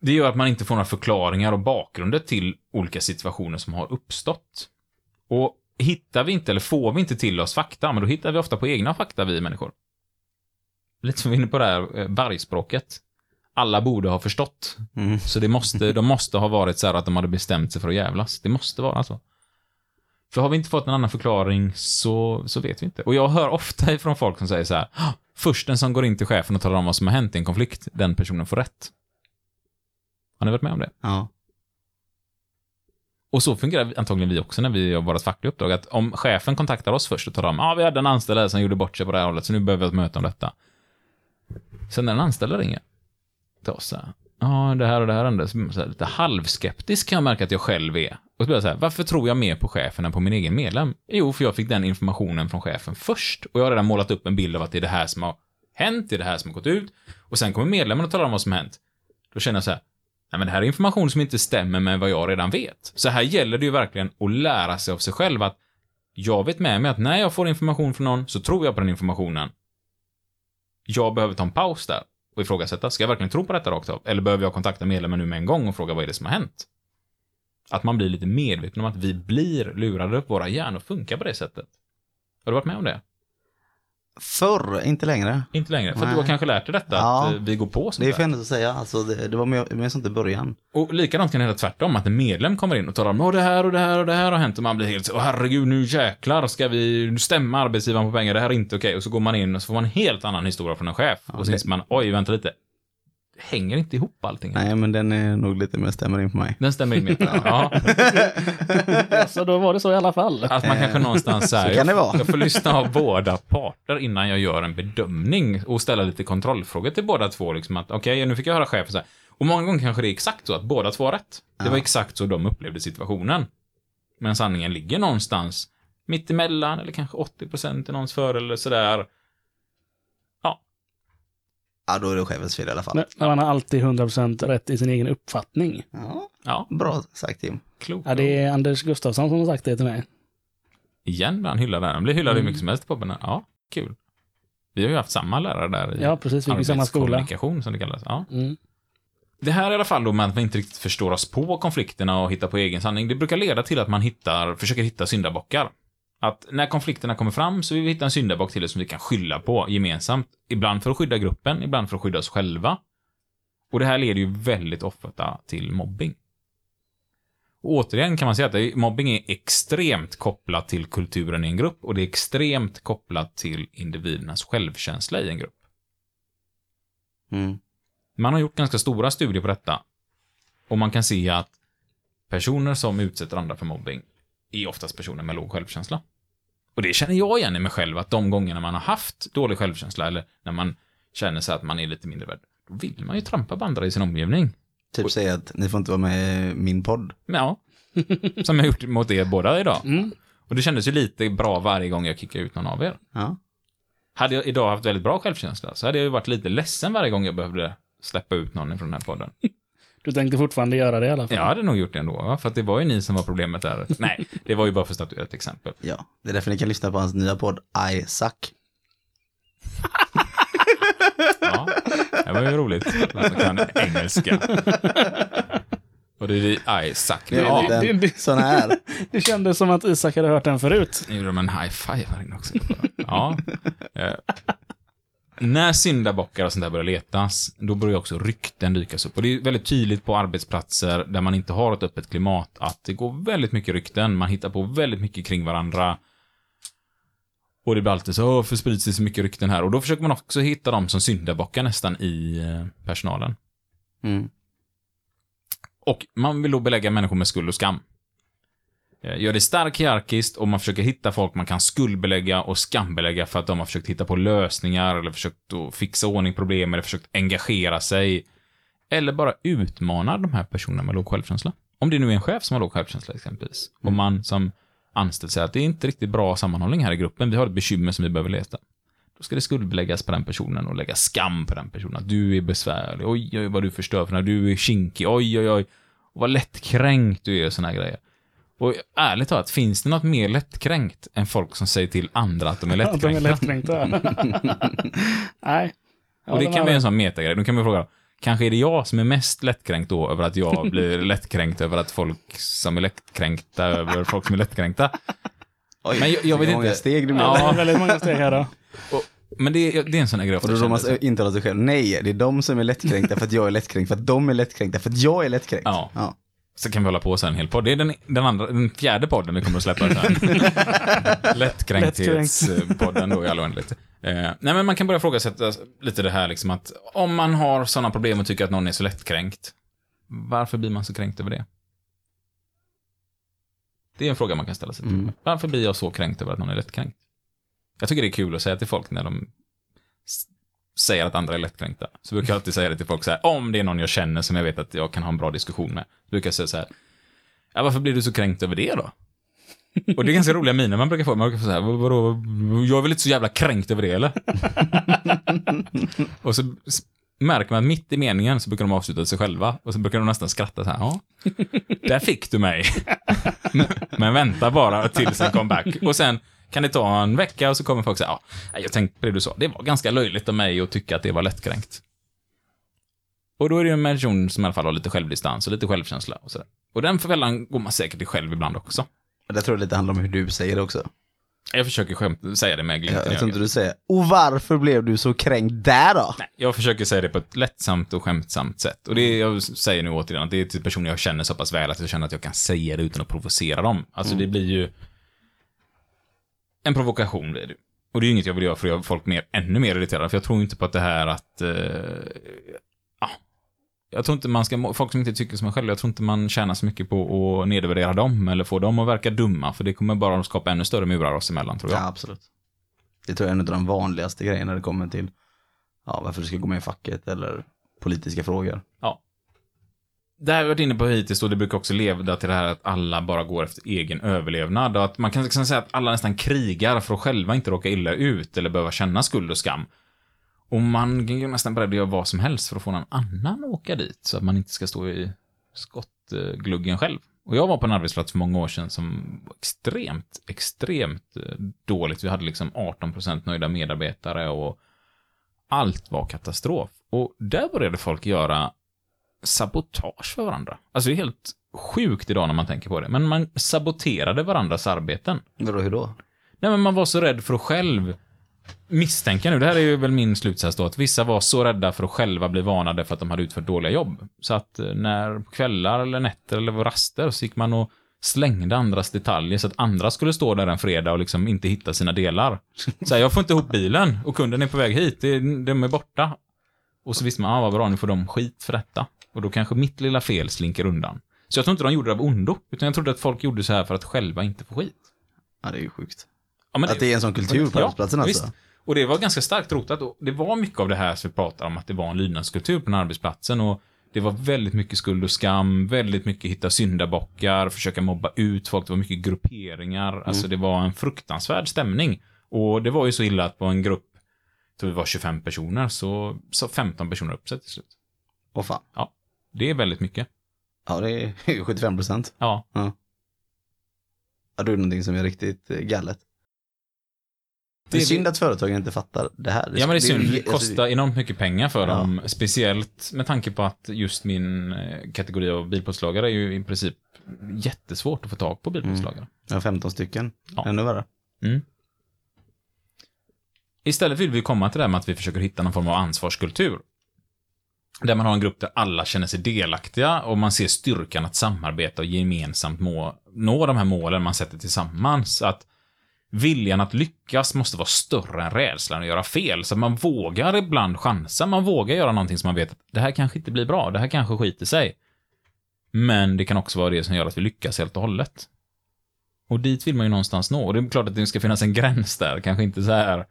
Det gör att man inte får några förklaringar och bakgrunder till olika situationer som har uppstått. Och hittar vi inte, eller får vi inte till oss fakta, men då hittar vi ofta på egna fakta, vi människor. Lite som vi är inne på det här eh, vargspråket. Alla borde ha förstått. Mm. Så det måste, de måste ha varit så här att de hade bestämt sig för att jävlas. Det måste vara så. För har vi inte fått en annan förklaring så, så vet vi inte. Och jag hör ofta ifrån folk som säger så här, "Ah, först den som går in till chefen och talar om vad som har hänt i en konflikt, den personen får rätt. Har ni varit med om det? Ja. Och så fungerar antagligen vi också när vi har vårt fackliga uppdrag. Att om chefen kontaktar oss först och talar om ja, ah, vi hade en anställd här som gjorde bort sig på det här hållet, så nu behöver vi ett möte om detta. Sen när den anställda ringer till oss ja, det här och det här hände, så blir man så här, lite halvskeptisk kan jag märka att jag själv är. Och så blir jag så här, varför tror jag mer på chefen än på min egen medlem? Jo, för jag fick den informationen från chefen först. Och jag har redan målat upp en bild av att det är det här som har hänt, det är det här som har gått ut. Och sen kommer medlemmen och talar om vad som har hänt. Då känner jag så här, Nej, men det här är information som inte stämmer med vad jag redan vet. Så här gäller det ju verkligen att lära sig av sig själv att jag vet med mig att när jag får information från någon så tror jag på den informationen. Jag behöver ta en paus där och ifrågasätta, ska jag verkligen tro på detta rakt av? Eller behöver jag kontakta medlemmen nu med en gång och fråga vad är det som har hänt? Att man blir lite medveten om att vi blir lurade, våra hjärnor funkar på det sättet. Har du varit med om det? Förr, inte längre. Inte längre, för Nej. du har kanske lärt dig detta, Ja. att eh, vi går på sånt Det är henne att säga. Alltså, det, det var mer, mer sånt i början. Och likadant kan det hända tvärtom, att en medlem kommer in och talar om det här och det här och det här har hänt och man blir helt så, "Åh, herregud, nu jäklar ska vi stämma arbetsgivaren på pengar, det här är inte okej. Och så går man in och så får man en helt annan historia från en chef. och så inser man, oj, vänta lite. Hänger inte ihop allting. Nej, men den är nog lite mer stämmer in på mig. Den stämmer in med. Ja, Så då var det så i alla fall. att man kanske någonstans så här, Så kan det vara. jag får lyssna av båda parter innan jag gör en bedömning och ställa lite kontrollfrågor till båda två. Liksom att, okej, nu fick jag höra chefen så här. Och många gånger kanske det är exakt så att båda två har rätt. Det var Ja. exakt så de upplevde situationen. Men sanningen ligger någonstans mitt emellan eller kanske 80% i någons för eller sådär. Ja, då är det chefens fel i alla fall. Men men man har alltid 100% rätt i sin egen uppfattning. Ja, Ja, bra sagt Tim. klokt. Ja, det är Anders Gustafsson som har sagt det till mig. Igen blir han hyllad där. Han blir hyllad hur Mm. mycket som helst på podden. Ja, kul. Vi har ju haft samma lärare där i Ja, precis. Vi gick i samma skola. arbetskommunikation, som det kallas. Ja. Mm. Det här i alla fall då med att vi inte riktigt förstår oss på konflikterna och hittar på egen sanning, det brukar leda till att man hittar, försöker hitta syndabockar. Att när konflikterna kommer fram så vill vi hitta en syndabock till det som vi kan skylla på gemensamt. Ibland för att skydda gruppen, ibland för att skydda oss själva. Och det här leder ju väldigt ofta till mobbing. Och återigen kan man säga att mobbing är extremt kopplat till kulturen i en grupp och det är extremt kopplat till individernas självkänsla i en grupp. Mm. Man har gjort ganska stora studier på detta. Och man kan se att personer som utsätter andra för mobbing är oftast personer med låg självkänsla. Och det känner jag igen i mig själv, att de gångerna man har haft dålig självkänsla eller när man känner sig att man är lite mindre värd, då vill man ju trampa på andra i sin omgivning. Typ säga att ni får inte vara med i min podd. Ja, som jag gjort mot er båda idag. Mm. Och det kändes ju lite bra varje gång jag kickade ut någon av er. Ja. Hade jag idag haft väldigt bra självkänsla så hade jag ju varit lite ledsen varje gång jag behövde släppa ut någon från den här podden. Du tänkte fortfarande göra det i alla fall? Jag hade nog gjort det ändå, va? för att det var ju ni som var problemet där. Nej, det var ju bara för att statuera ett exempel. ja, det är därför ni kan lyssna på hans nya podd I Suck. Ja, det var ju roligt. att man kan engelska. Och det är det I suck. Det är Ja, en det- sån här. Det kändes som att Isak hade hört den förut. nu gjorde de en high five här inne också. Ja. När syndabockar och sånt där börjar letas, då börjar också rykten dykas upp. Och det är väldigt tydligt på arbetsplatser där man inte har ett öppet klimat att det går väldigt mycket rykten. Man hittar på väldigt mycket kring varandra. Och det blir alltid så, "Åh, för sprids det så mycket rykten här? Och då försöker man också hitta dem som syndabockar nästan i eh, personalen. Mm. Och man vill då belägga människor med skuld och skam. Eh, Gör det starkt hierarkiskt och man försöker hitta folk man kan skuldbelägga och skambelägga för att de har försökt hitta på lösningar eller försökt att fixa ordning problem eller försökt engagera sig. Eller bara utmanar de här personerna med låg självkänsla. Om det nu är en chef som har låg självkänsla exempelvis. Och man som anställd säger att det är inte riktigt bra sammanhållning här i gruppen, vi har ett bekymmer som vi behöver leta. Då ska det skuldbeläggas på den personen och lägga skam på den personen. Att du är besvärlig, oj, oj, vad du förstör för när du är kinkig, oj, oj, oj. Och vad lättkränkt du är och såna här grejer. Och ärligt talat, finns det något mer lättkränkt än folk som säger till andra att de är Att de är lättkränkta? lättkränkta. Nej. Jag och det kan bli en sån metagrej. Då kan man fråga, kanske är det jag som är mest lättkränkt då över att jag blir lättkränkt över att folk som är lättkränkta över folk som är lättkränkta? Oj, Men jag- jag vet många inte. steg det. Det Ja. är väldigt många steg här då. Men det, det är en sån här grej Och då man intalar sig själv, nej, det är de som är lättkränkta för att jag är lättkränkt, för att de är lättkränkta för att jag är lättkränkt. Ja. ja. Så kan vi hålla på så här en hel podd. Det är den, den, andra, den fjärde podden vi kommer att släppa sen. Lättkränkthespodden då i all oändlighet. Eh, nej men man kan börja fråga sig lite det här liksom att om man har sådana problem och tycker att någon är så lättkränkt, varför blir man så kränkt över det? Det är en fråga man kan ställa sig. till. Mm. Varför blir jag så kränkt över att någon är lättkränkt? Jag tycker det är kul att säga till folk när de säger att andra är lättkränkta. Så brukar jag alltid säga det till folk så här, om det är någon jag känner som jag vet att jag kan ha en bra diskussion med. Så brukar jag säga så här, ja, varför blir du så kränkt över det då? Och det är ganska roliga miner man brukar få. Man brukar få så här, vadå, jag är väl inte så jävla kränkt över det eller? och så märker man att mitt i meningen så brukar de avsluta sig själva och så brukar de nästan skratta så här, ja, där fick du mig. Men vänta bara tills en comeback. Och sen kan det ta en vecka och så kommer folk säga, ja, jag tänkte på det du sa, det var ganska löjligt av mig att tycka att det var lättkränkt. Och då är det ju en person som i alla fall har lite självdistans och lite självkänsla och sådär. Och den fällan går man säkert i själv ibland också. Men Jag tror det lite handlar om hur du säger det också. Jag försöker skämt, säga det med Jag, glimten i jag tror inte du säger, och varför blev du så kränkt där då? Nej, jag försöker säga det på ett lättsamt och skämtsamt sätt. Och det är, jag säger nu återigen att det är till personer jag känner så pass väl att jag känner att jag kan säga det utan att provocera dem. Alltså det blir ju en provokation blir det. Och det är ju inget jag vill göra för att göra folk mer, ännu mer irriterade, för jag tror inte på att det här att... Eh, ja. Jag tror inte man ska, folk som inte tycker som en själv, jag tror inte man tjänar så mycket på att nedvärdera dem eller få dem att verka dumma, för det kommer bara att skapa ännu större murar oss emellan, tror jag. Ja, absolut. Det tror jag är en av de vanligaste grejerna när det kommer till ja, varför du ska gå med i facket eller politiska frågor. Det här har vi varit inne på hittills och det brukar också leda till det här att alla bara går efter egen överlevnad och att man kan liksom säga att alla nästan krigar för att själva inte råka illa ut eller behöva känna skuld och skam. Och man är ju nästan beredd att göra vad som helst för att få någon annan att åka dit så att man inte ska stå i skottgluggen själv. Och jag var på en arbetsplats för många år sedan som var extremt, extremt eh, dåligt. Vi hade liksom 18% nöjda medarbetare och allt var katastrof. Och där började folk göra sabotage för varandra. Alltså det är helt sjukt idag när man tänker på det. Men man saboterade varandras arbeten. Vadå, hur då? Nej, men man var så rädd för att själv misstänka nu, det här är ju väl min slutsats då, att vissa var så rädda för att själva bli varnade för att de hade utfört dåliga jobb. Så att eh, när kvällar eller nätter eller raster så gick man och slängde andras detaljer så att andra skulle stå där en fredag och liksom inte hitta sina delar. Så här, jag får inte ihop bilen och kunden är på väg hit, de är borta. Och så visste man, ah, vad bra, nu får de skit för detta. Och då kanske mitt lilla fel slinker undan. Så jag tror inte de gjorde det av ondo, utan jag trodde att folk gjorde så här för att själva inte få skit. Ja, det är ju sjukt. Ja, Att det är en sån kultur på Ja, arbetsplatsen alltså. visst. Och det var ganska starkt rotat. Och det var mycket av det här som vi pratar om, att det var en lydnadskultur på den arbetsplatsen. Och det var väldigt mycket skuld och skam, väldigt mycket hitta syndabockar, försöka mobba ut folk, det var mycket grupperingar. Alltså det var en fruktansvärd stämning. Och det var ju så illa att på en grupp, tror vi var 25 personer, så sa 15 personer upp sig till slut. Åh fan. Det är väldigt mycket. Ja, det är ju 75 procent. Ja. Ja, är det någonting som är riktigt eh, galet. Det är synd att företagen inte fattar det här. Ja, men det är synd. Det alltså, kostar enormt mycket pengar för Ja. dem. Speciellt med tanke på att just min eh, kategori av bilplåtslagare är ju i princip jättesvårt att få tag på bilplåtslagare. Jag har 15 stycken. Ja. Ännu värre. Mm. Istället vill vi komma till det här med att vi försöker hitta någon form av ansvarskultur. Där man har en grupp där alla känner sig delaktiga och man ser styrkan att samarbeta och gemensamt må, nå de här målen man sätter tillsammans. Att viljan att lyckas måste vara större än rädslan att göra fel. Så att man vågar ibland chansa, man vågar göra någonting som man vet att det här kanske inte blir bra, det här kanske skiter sig. Men det kan också vara det som gör att vi lyckas helt och hållet. Och dit vill man ju någonstans nå. Och det är klart att det ska finnas en gräns där. Kanske inte så här,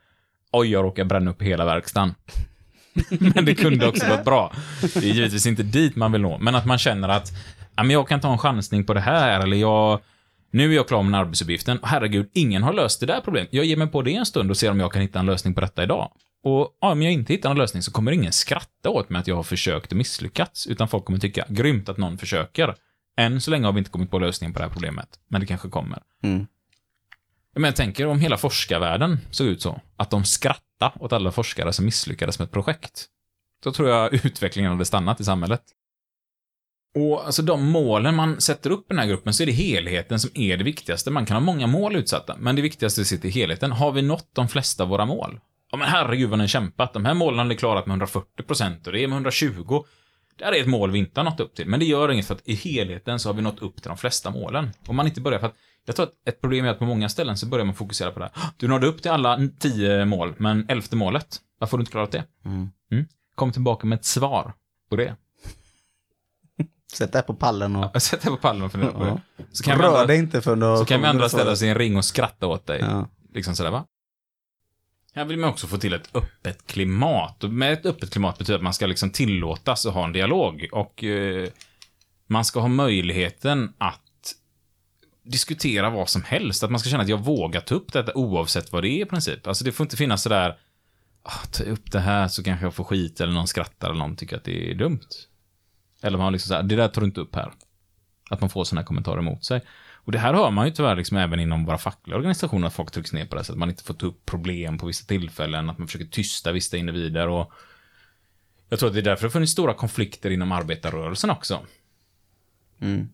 oj, jag råkar bränna upp hela verkstaden. men det kunde också varit bra. Det är givetvis inte dit man vill nå, men att man känner att, ja, men jag kan ta en chansning på det här, eller jag, nu är jag klar med den arbetsuppgiften. Herregud, ingen har löst det där problemet. Jag ger mig på det en stund och ser om jag kan hitta en lösning på detta idag. Och ja, om jag inte hittar en lösning så kommer ingen skratta åt mig att jag har försökt och misslyckats, utan folk kommer tycka, grymt att någon försöker. Än så länge har vi inte kommit på lösningen på det här problemet, men det kanske kommer. Mm. Men jag tänker om hela forskarvärlden såg ut så, att de skrattade åt alla forskare som misslyckades med ett projekt. Då tror jag utvecklingen hade stannat i samhället. Och alltså de målen man sätter upp i den här gruppen så är det helheten som är det viktigaste. Man kan ha många mål utsatta, men det viktigaste sitter i helheten. Har vi nått de flesta av våra mål? Ja men herregud vad ni har kämpat. De här målen har ni klarat med 140% och det är med 120. Det här är ett mål vi inte har nått upp till, men det gör inget för att i helheten så har vi nått upp till de flesta målen. Om man inte börjar för att jag tror att ett problem är att på många ställen så börjar man fokusera på det här. Du nådde upp till alla tio mål, men elfte målet, varför har du inte klarat det? Mm. Kom tillbaka med ett svar på det. Sätt det på pallen och Jag sätter på pallen och funderar på Ja. det. Så kan, rör dig inte för då så kan vi andra det ställa oss i en ring och skratta åt dig. Ja. Liksom sådär va? Här vill man också få till ett öppet klimat. Och med ett öppet klimat betyder att man ska liksom tillåtas att ha en dialog. Och eh, man ska ha möjligheten att diskutera vad som helst. Att man ska känna att jag vågar ta upp detta oavsett vad det är i princip. Alltså det får inte finnas sådär, ah, ta upp det här så kanske jag får skit eller någon skrattar eller någon tycker att det är dumt. Eller man har liksom såhär, det där tar du inte upp här. Att man får sådana här kommentarer emot sig. Och det här hör man ju tyvärr liksom även inom våra fackliga organisationer, att folk trycks ner på det här sättet. Att man inte får ta upp problem på vissa tillfällen, att man försöker tysta vissa individer och jag tror att det är därför det har funnits stora konflikter inom arbetarrörelsen också. Mm.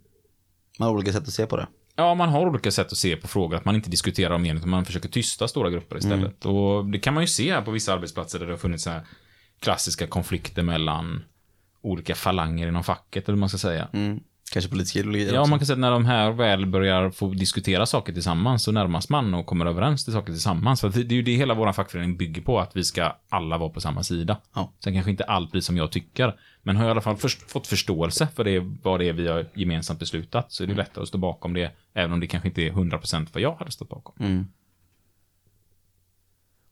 Man har olika sätt att se på det. Ja, man har olika sätt att se på frågor, att man inte diskuterar om igen, utan man försöker tysta stora grupper istället. Och det kan man ju se här på vissa arbetsplatser där det har funnits så här klassiska konflikter mellan olika falanger inom facket, eller vad man ska säga. Mm. Kanske politiska ideologier Ja, också. man kan säga att när de här väl börjar få diskutera saker tillsammans så närmas man och kommer överens till saker tillsammans. För det det är ju det hela vår fackförening bygger på, att vi ska alla vara på samma sida. Ja. Sen kanske inte allt blir som jag tycker, men har jag i alla fall först, fått förståelse för det, vad det är vi har gemensamt beslutat, så är det lättare att stå bakom det, även om det kanske inte är 100% vad jag hade stått bakom. Mm.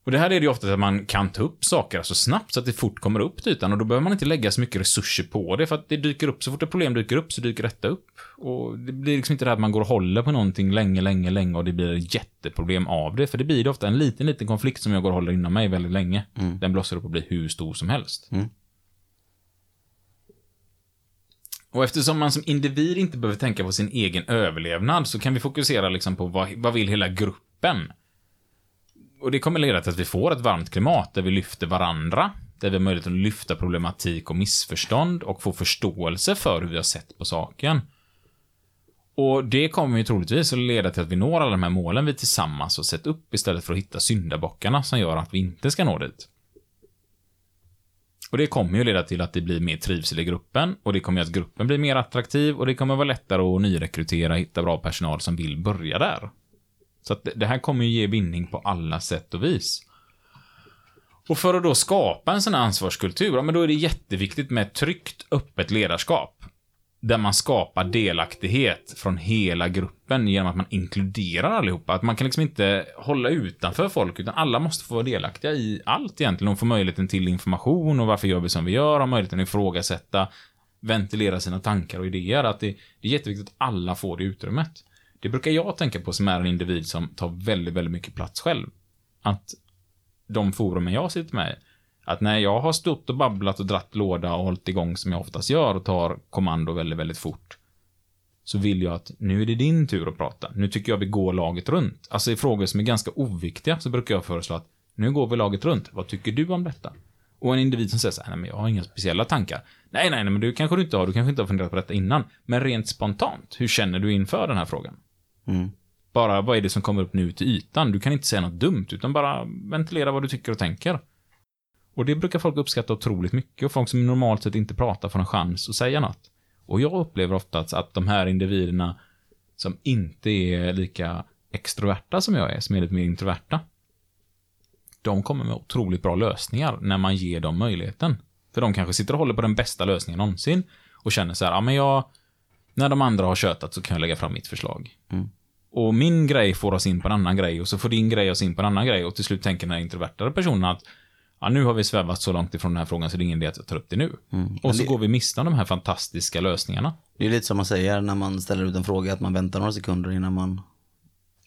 Och det här är det ju ofta att man kan ta upp saker så snabbt så att det fort kommer upp till ytan och då behöver man inte lägga så mycket resurser på det för att det dyker upp, så fort ett problem dyker upp så dyker detta upp. Och det blir liksom inte det här att man går och håller på någonting länge, länge, länge och det blir ett jätteproblem av det. För det blir det ofta en liten, liten konflikt som jag går och håller inom mig väldigt länge. Den blossar upp och blir hur stor som helst. Mm. Och eftersom man som individ inte behöver tänka på sin egen överlevnad så kan vi fokusera liksom på vad, vad vill hela gruppen? Och det kommer leda till att vi får ett varmt klimat där vi lyfter varandra, där vi har möjlighet att lyfta problematik och missförstånd och få förståelse för hur vi har sett på saken. Och det kommer ju troligtvis att leda till att vi når alla de här målen vi tillsammans har sett upp istället för att hitta syndabockarna som gör att vi inte ska nå dit. Och det kommer ju leda till att det blir mer trivsel i gruppen och det kommer göra att gruppen blir mer attraktiv och det kommer vara lättare att nyrekrytera och hitta bra personal som vill börja där. Så att det- här kommer ju ge vinning på alla sätt och vis. Och för att då skapa en sån här ansvarskultur, ja, men då är det jätteviktigt med ett tryggt, öppet ledarskap. Där man skapar delaktighet från hela gruppen genom att man inkluderar allihopa. Att man kan liksom inte hålla utanför folk, utan alla måste få vara delaktiga i allt egentligen. Och få möjligheten till information och varför gör vi som vi gör, och möjligheten att ifrågasätta, ventilera sina tankar och idéer. Att det, det är jätteviktigt att alla får det utrymmet. Det brukar jag tänka på som är en individ som tar väldigt, väldigt mycket plats själv. Att de forumen jag sitter med i, att när jag har stått och babblat och dratt låda och hållit igång som jag oftast gör och tar kommando väldigt, väldigt fort, så vill jag att nu är det din tur att prata. Nu tycker jag vi går laget runt. Alltså i frågor som är ganska oviktiga så brukar jag föreslå att nu går vi laget runt. Vad tycker du om detta? Och en individ som säger så här, nej men jag har inga speciella tankar. Nej, nej, nej, men du kanske du inte har, du kanske inte har funderat på detta innan. Men rent spontant, hur känner du inför den här frågan? Mm. Bara, vad är det som kommer upp nu till ytan? Du kan inte säga något dumt, utan bara ventilera vad du tycker och tänker. Och det brukar folk uppskatta otroligt mycket och folk som normalt sett inte pratar får en chans att säga något. Och jag upplever ofta att- att de här individerna som inte är lika extroverta som jag är, som är lite mer introverta, de kommer med otroligt bra lösningar när man ger dem möjligheten. För de kanske sitter och håller på den bästa lösningen någonsin och känner så här, ja men jag, när de andra har tjötat så kan jag lägga fram mitt förslag. Och min grej får oss in på en annan grej och så får din grej oss in på en annan grej och till slut tänker den här introvertare personen att ja, nu har vi svävat så långt ifrån den här frågan så det är ingen idé att jag tar upp det nu. Och så det- går vi miste om de här fantastiska lösningarna. Det är lite som man säger när man ställer ut en fråga, att man väntar några sekunder innan man,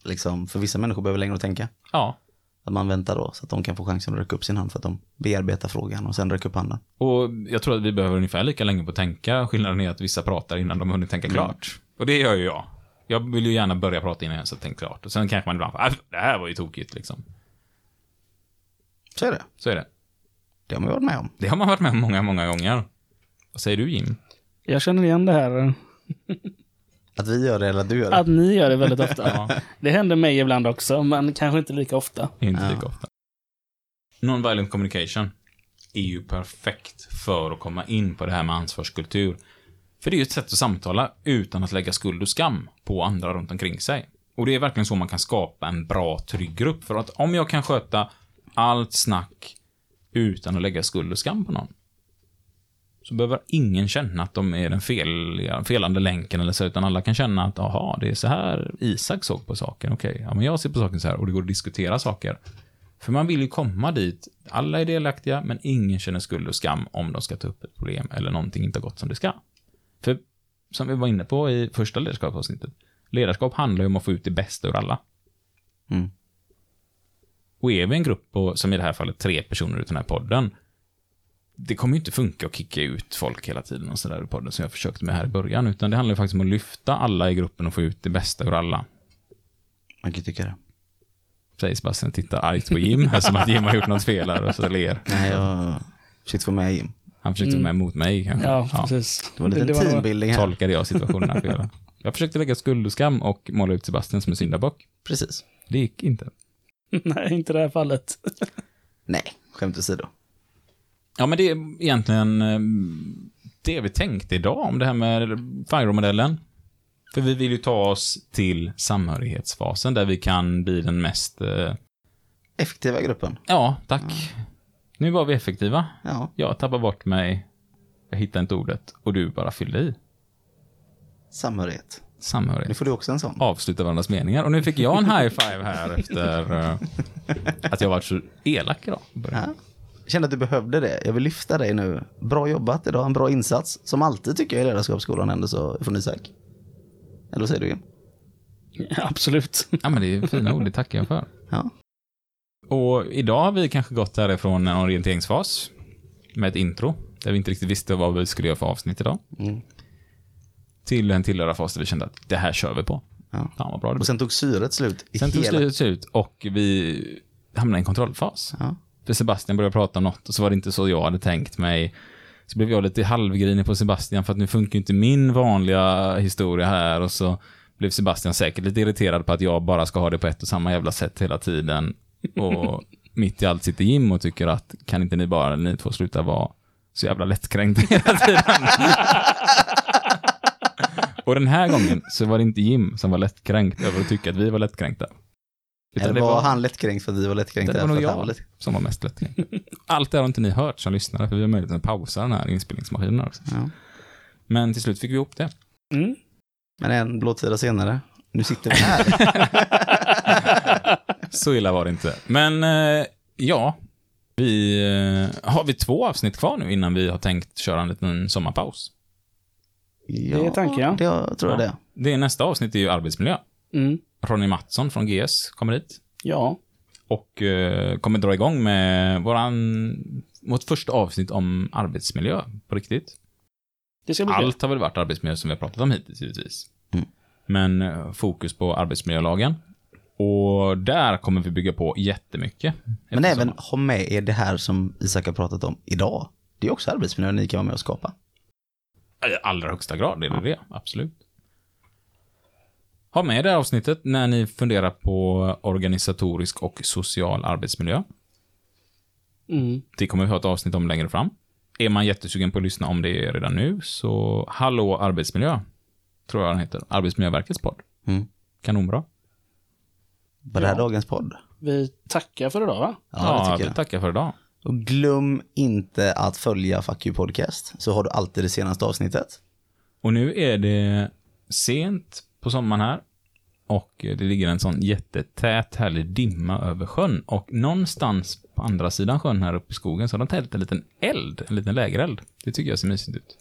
liksom, för vissa människor behöver längre att tänka. Ja, Att man väntar då så att de kan få chansen att räcka upp sin hand för att de bearbetar frågan och sen räcka upp handen. och jag tror att vi behöver ungefär lika länge på att tänka. Skillnaden är att vissa pratar innan de har hunnit tänka klart. Och det gör ju jag. Jag vill ju gärna börja prata innan jag ens har tänkt klart. Och sen kanske man ibland får, "Äh, det här var ju tokigt liksom. Så är det. Så är det. Det har man varit med om. Det har man varit med om många, många gånger. Vad säger du Jim? Jag känner igen det här. Att vi gör det eller att du gör det. Att ni gör det väldigt ofta. Ja. Det händer mig ibland också, men kanske inte lika ofta. Inte Ja. lika ofta. Non-violent communication är ju perfekt för att komma in på det här med ansvarskultur. För det är ju ett sätt att samtala utan att lägga skuld och skam på andra runt omkring sig. Och det är verkligen så man kan skapa en bra, trygg grupp. För att om jag kan sköta allt snack utan att lägga skuld och skam på någon, så behöver ingen känna att de är den fel, felande länken eller så, utan alla kan känna att, aha, det är så här Isak såg på saken, okej, ja men jag ser på saken så här och det går att diskutera saker. För man vill ju komma dit, alla är delaktiga, men ingen känner skuld och skam om de ska ta upp ett problem eller någonting inte har gått som det ska. För, som vi var inne på i första ledarskapsavsnittet, ledarskap handlar ju om att få ut det bästa ur alla. Mm. Och är vi en grupp på, som i det här fallet, tre personer ut den här podden, det kommer ju inte funka att kicka ut folk hela tiden och sådär i podden som jag försökte med här i början, utan det handlar ju faktiskt om att lyfta alla i gruppen och få ut det bästa ur alla. Man kan tycka det. Säger Sebastian, tittar argt på Jim, här, som att Jim har gjort något fel här och så ler. Nej, jag försökte få med Jim. Han försökte vara med mot mig kanske. Ja, precis. Det var en liten teambuilding här. Tolkade jag situationen här fel. Jag försökte lägga skuld och skam och måla ut Sebastian som en syndabock. Precis. Det gick inte. Nej, inte i det här fallet. Nej, skämt åsido. Ja, men det är egentligen eh, det vi tänkte idag om det här med FIRO-modellen. För vi vill ju ta oss till samhörighetsfasen där vi kan bli den mest... eh, Effektiva gruppen. Ja, tack. Nu var vi effektiva. Ja, Jag tappade bort mig. Jag hittade inte ordet och du bara fyllde i. samhörighet. Nu Samhörighet. får du också en sån. Avsluta varandras meningar. Och nu fick jag en high five här efter eh, att jag varit så elak idag. Ja. Kände att du behövde det. Jag vill lyfta dig nu. Bra jobbat idag, en bra insats. Som alltid tycker jag i ledarskapsskolan ändå så från Isak. Eller vad säger du Jim? Absolut. Ja, men det är fina ord, det tackar jag för. Ja. Och idag har vi kanske gått härifrån en orienteringsfas med ett intro, där vi inte riktigt visste vad vi skulle göra för avsnitt idag. Mm. till en tillhörarfas där vi kände att det här kör vi på. Ja. Fan vad bra det Och sen tog syret slut Sen tog hela... slutet slut och vi hamnade i en kontrollfas. Ja. För Sebastian började prata om något och så var det inte så jag hade tänkt mig. Så blev jag lite halvgrinig på Sebastian för att nu funkar ju inte min vanliga historia här och så blev Sebastian säkert lite irriterad på att jag bara ska ha det på ett och samma jävla sätt hela tiden. Och mitt i allt sitter Jim och tycker att kan inte ni bara, ni två sluta vara så jävla lättkränkta hela tiden. och den här gången så var det inte Jim som var lättkränkt över att tycka att vi var lättkränkta. Utan Eller var han lättkränkt för att vi var lättkränkta? det var nog jag var lätt- som var mest lättkränkt. Allt det har inte ni hört som lyssnare, för vi har möjlighet att pausa den här inspelningsmaskinen också. Ja. Men till slut fick vi ihop det. Mm. Men en blåtida senare, nu sitter vi här. Så illa var det inte. Men eh, ja, vi eh, har vi två avsnitt kvar nu innan vi har tänkt köra en liten sommarpaus. ja, Det är tanken, ja. Det jag tror jag det. Det är nästa avsnitt är ju arbetsmiljö. Mm. Ronny Mattsson från GS kommer hit Ja. och eh, kommer dra igång med våran, vårt första avsnitt om arbetsmiljö på riktigt. Det ska bli kul. Allt har väl varit arbetsmiljö som vi har pratat om hittills givetvis. Mm. Men eh, fokus på arbetsmiljölagen. Och där kommer vi bygga på jättemycket. Men även ha med er det här som Isak har pratat om idag. Det är också arbetsmiljö ni kan vara med och skapa. I allra högsta grad är det det, absolut. Ha med det här avsnittet när ni funderar på organisatorisk och social arbetsmiljö. Mm. Det kommer vi ha ett avsnitt om längre fram. Är man jättesugen på att lyssna om det redan nu, så Hallå arbetsmiljö, tror jag den heter. Arbetsmiljöverkets podd. Mm. Kanonbra. Var det här Ja. dagens podd? Vi tackar för idag, va? Ja, tycker vi jag. tackar för idag. Och glöm inte att följa Fuck You Podcast, så har du alltid det senaste avsnittet. Och nu är det sent på sommaren här. Och det ligger en sån jättetät härlig dimma över sjön. Och någonstans på andra sidan sjön här uppe i skogen så har de tänt en liten eld, en liten lägereld. Det tycker jag ser mysigt ut.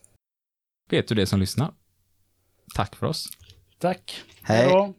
Vet du det som lyssnar? Tack för oss. Tack. Hej. då.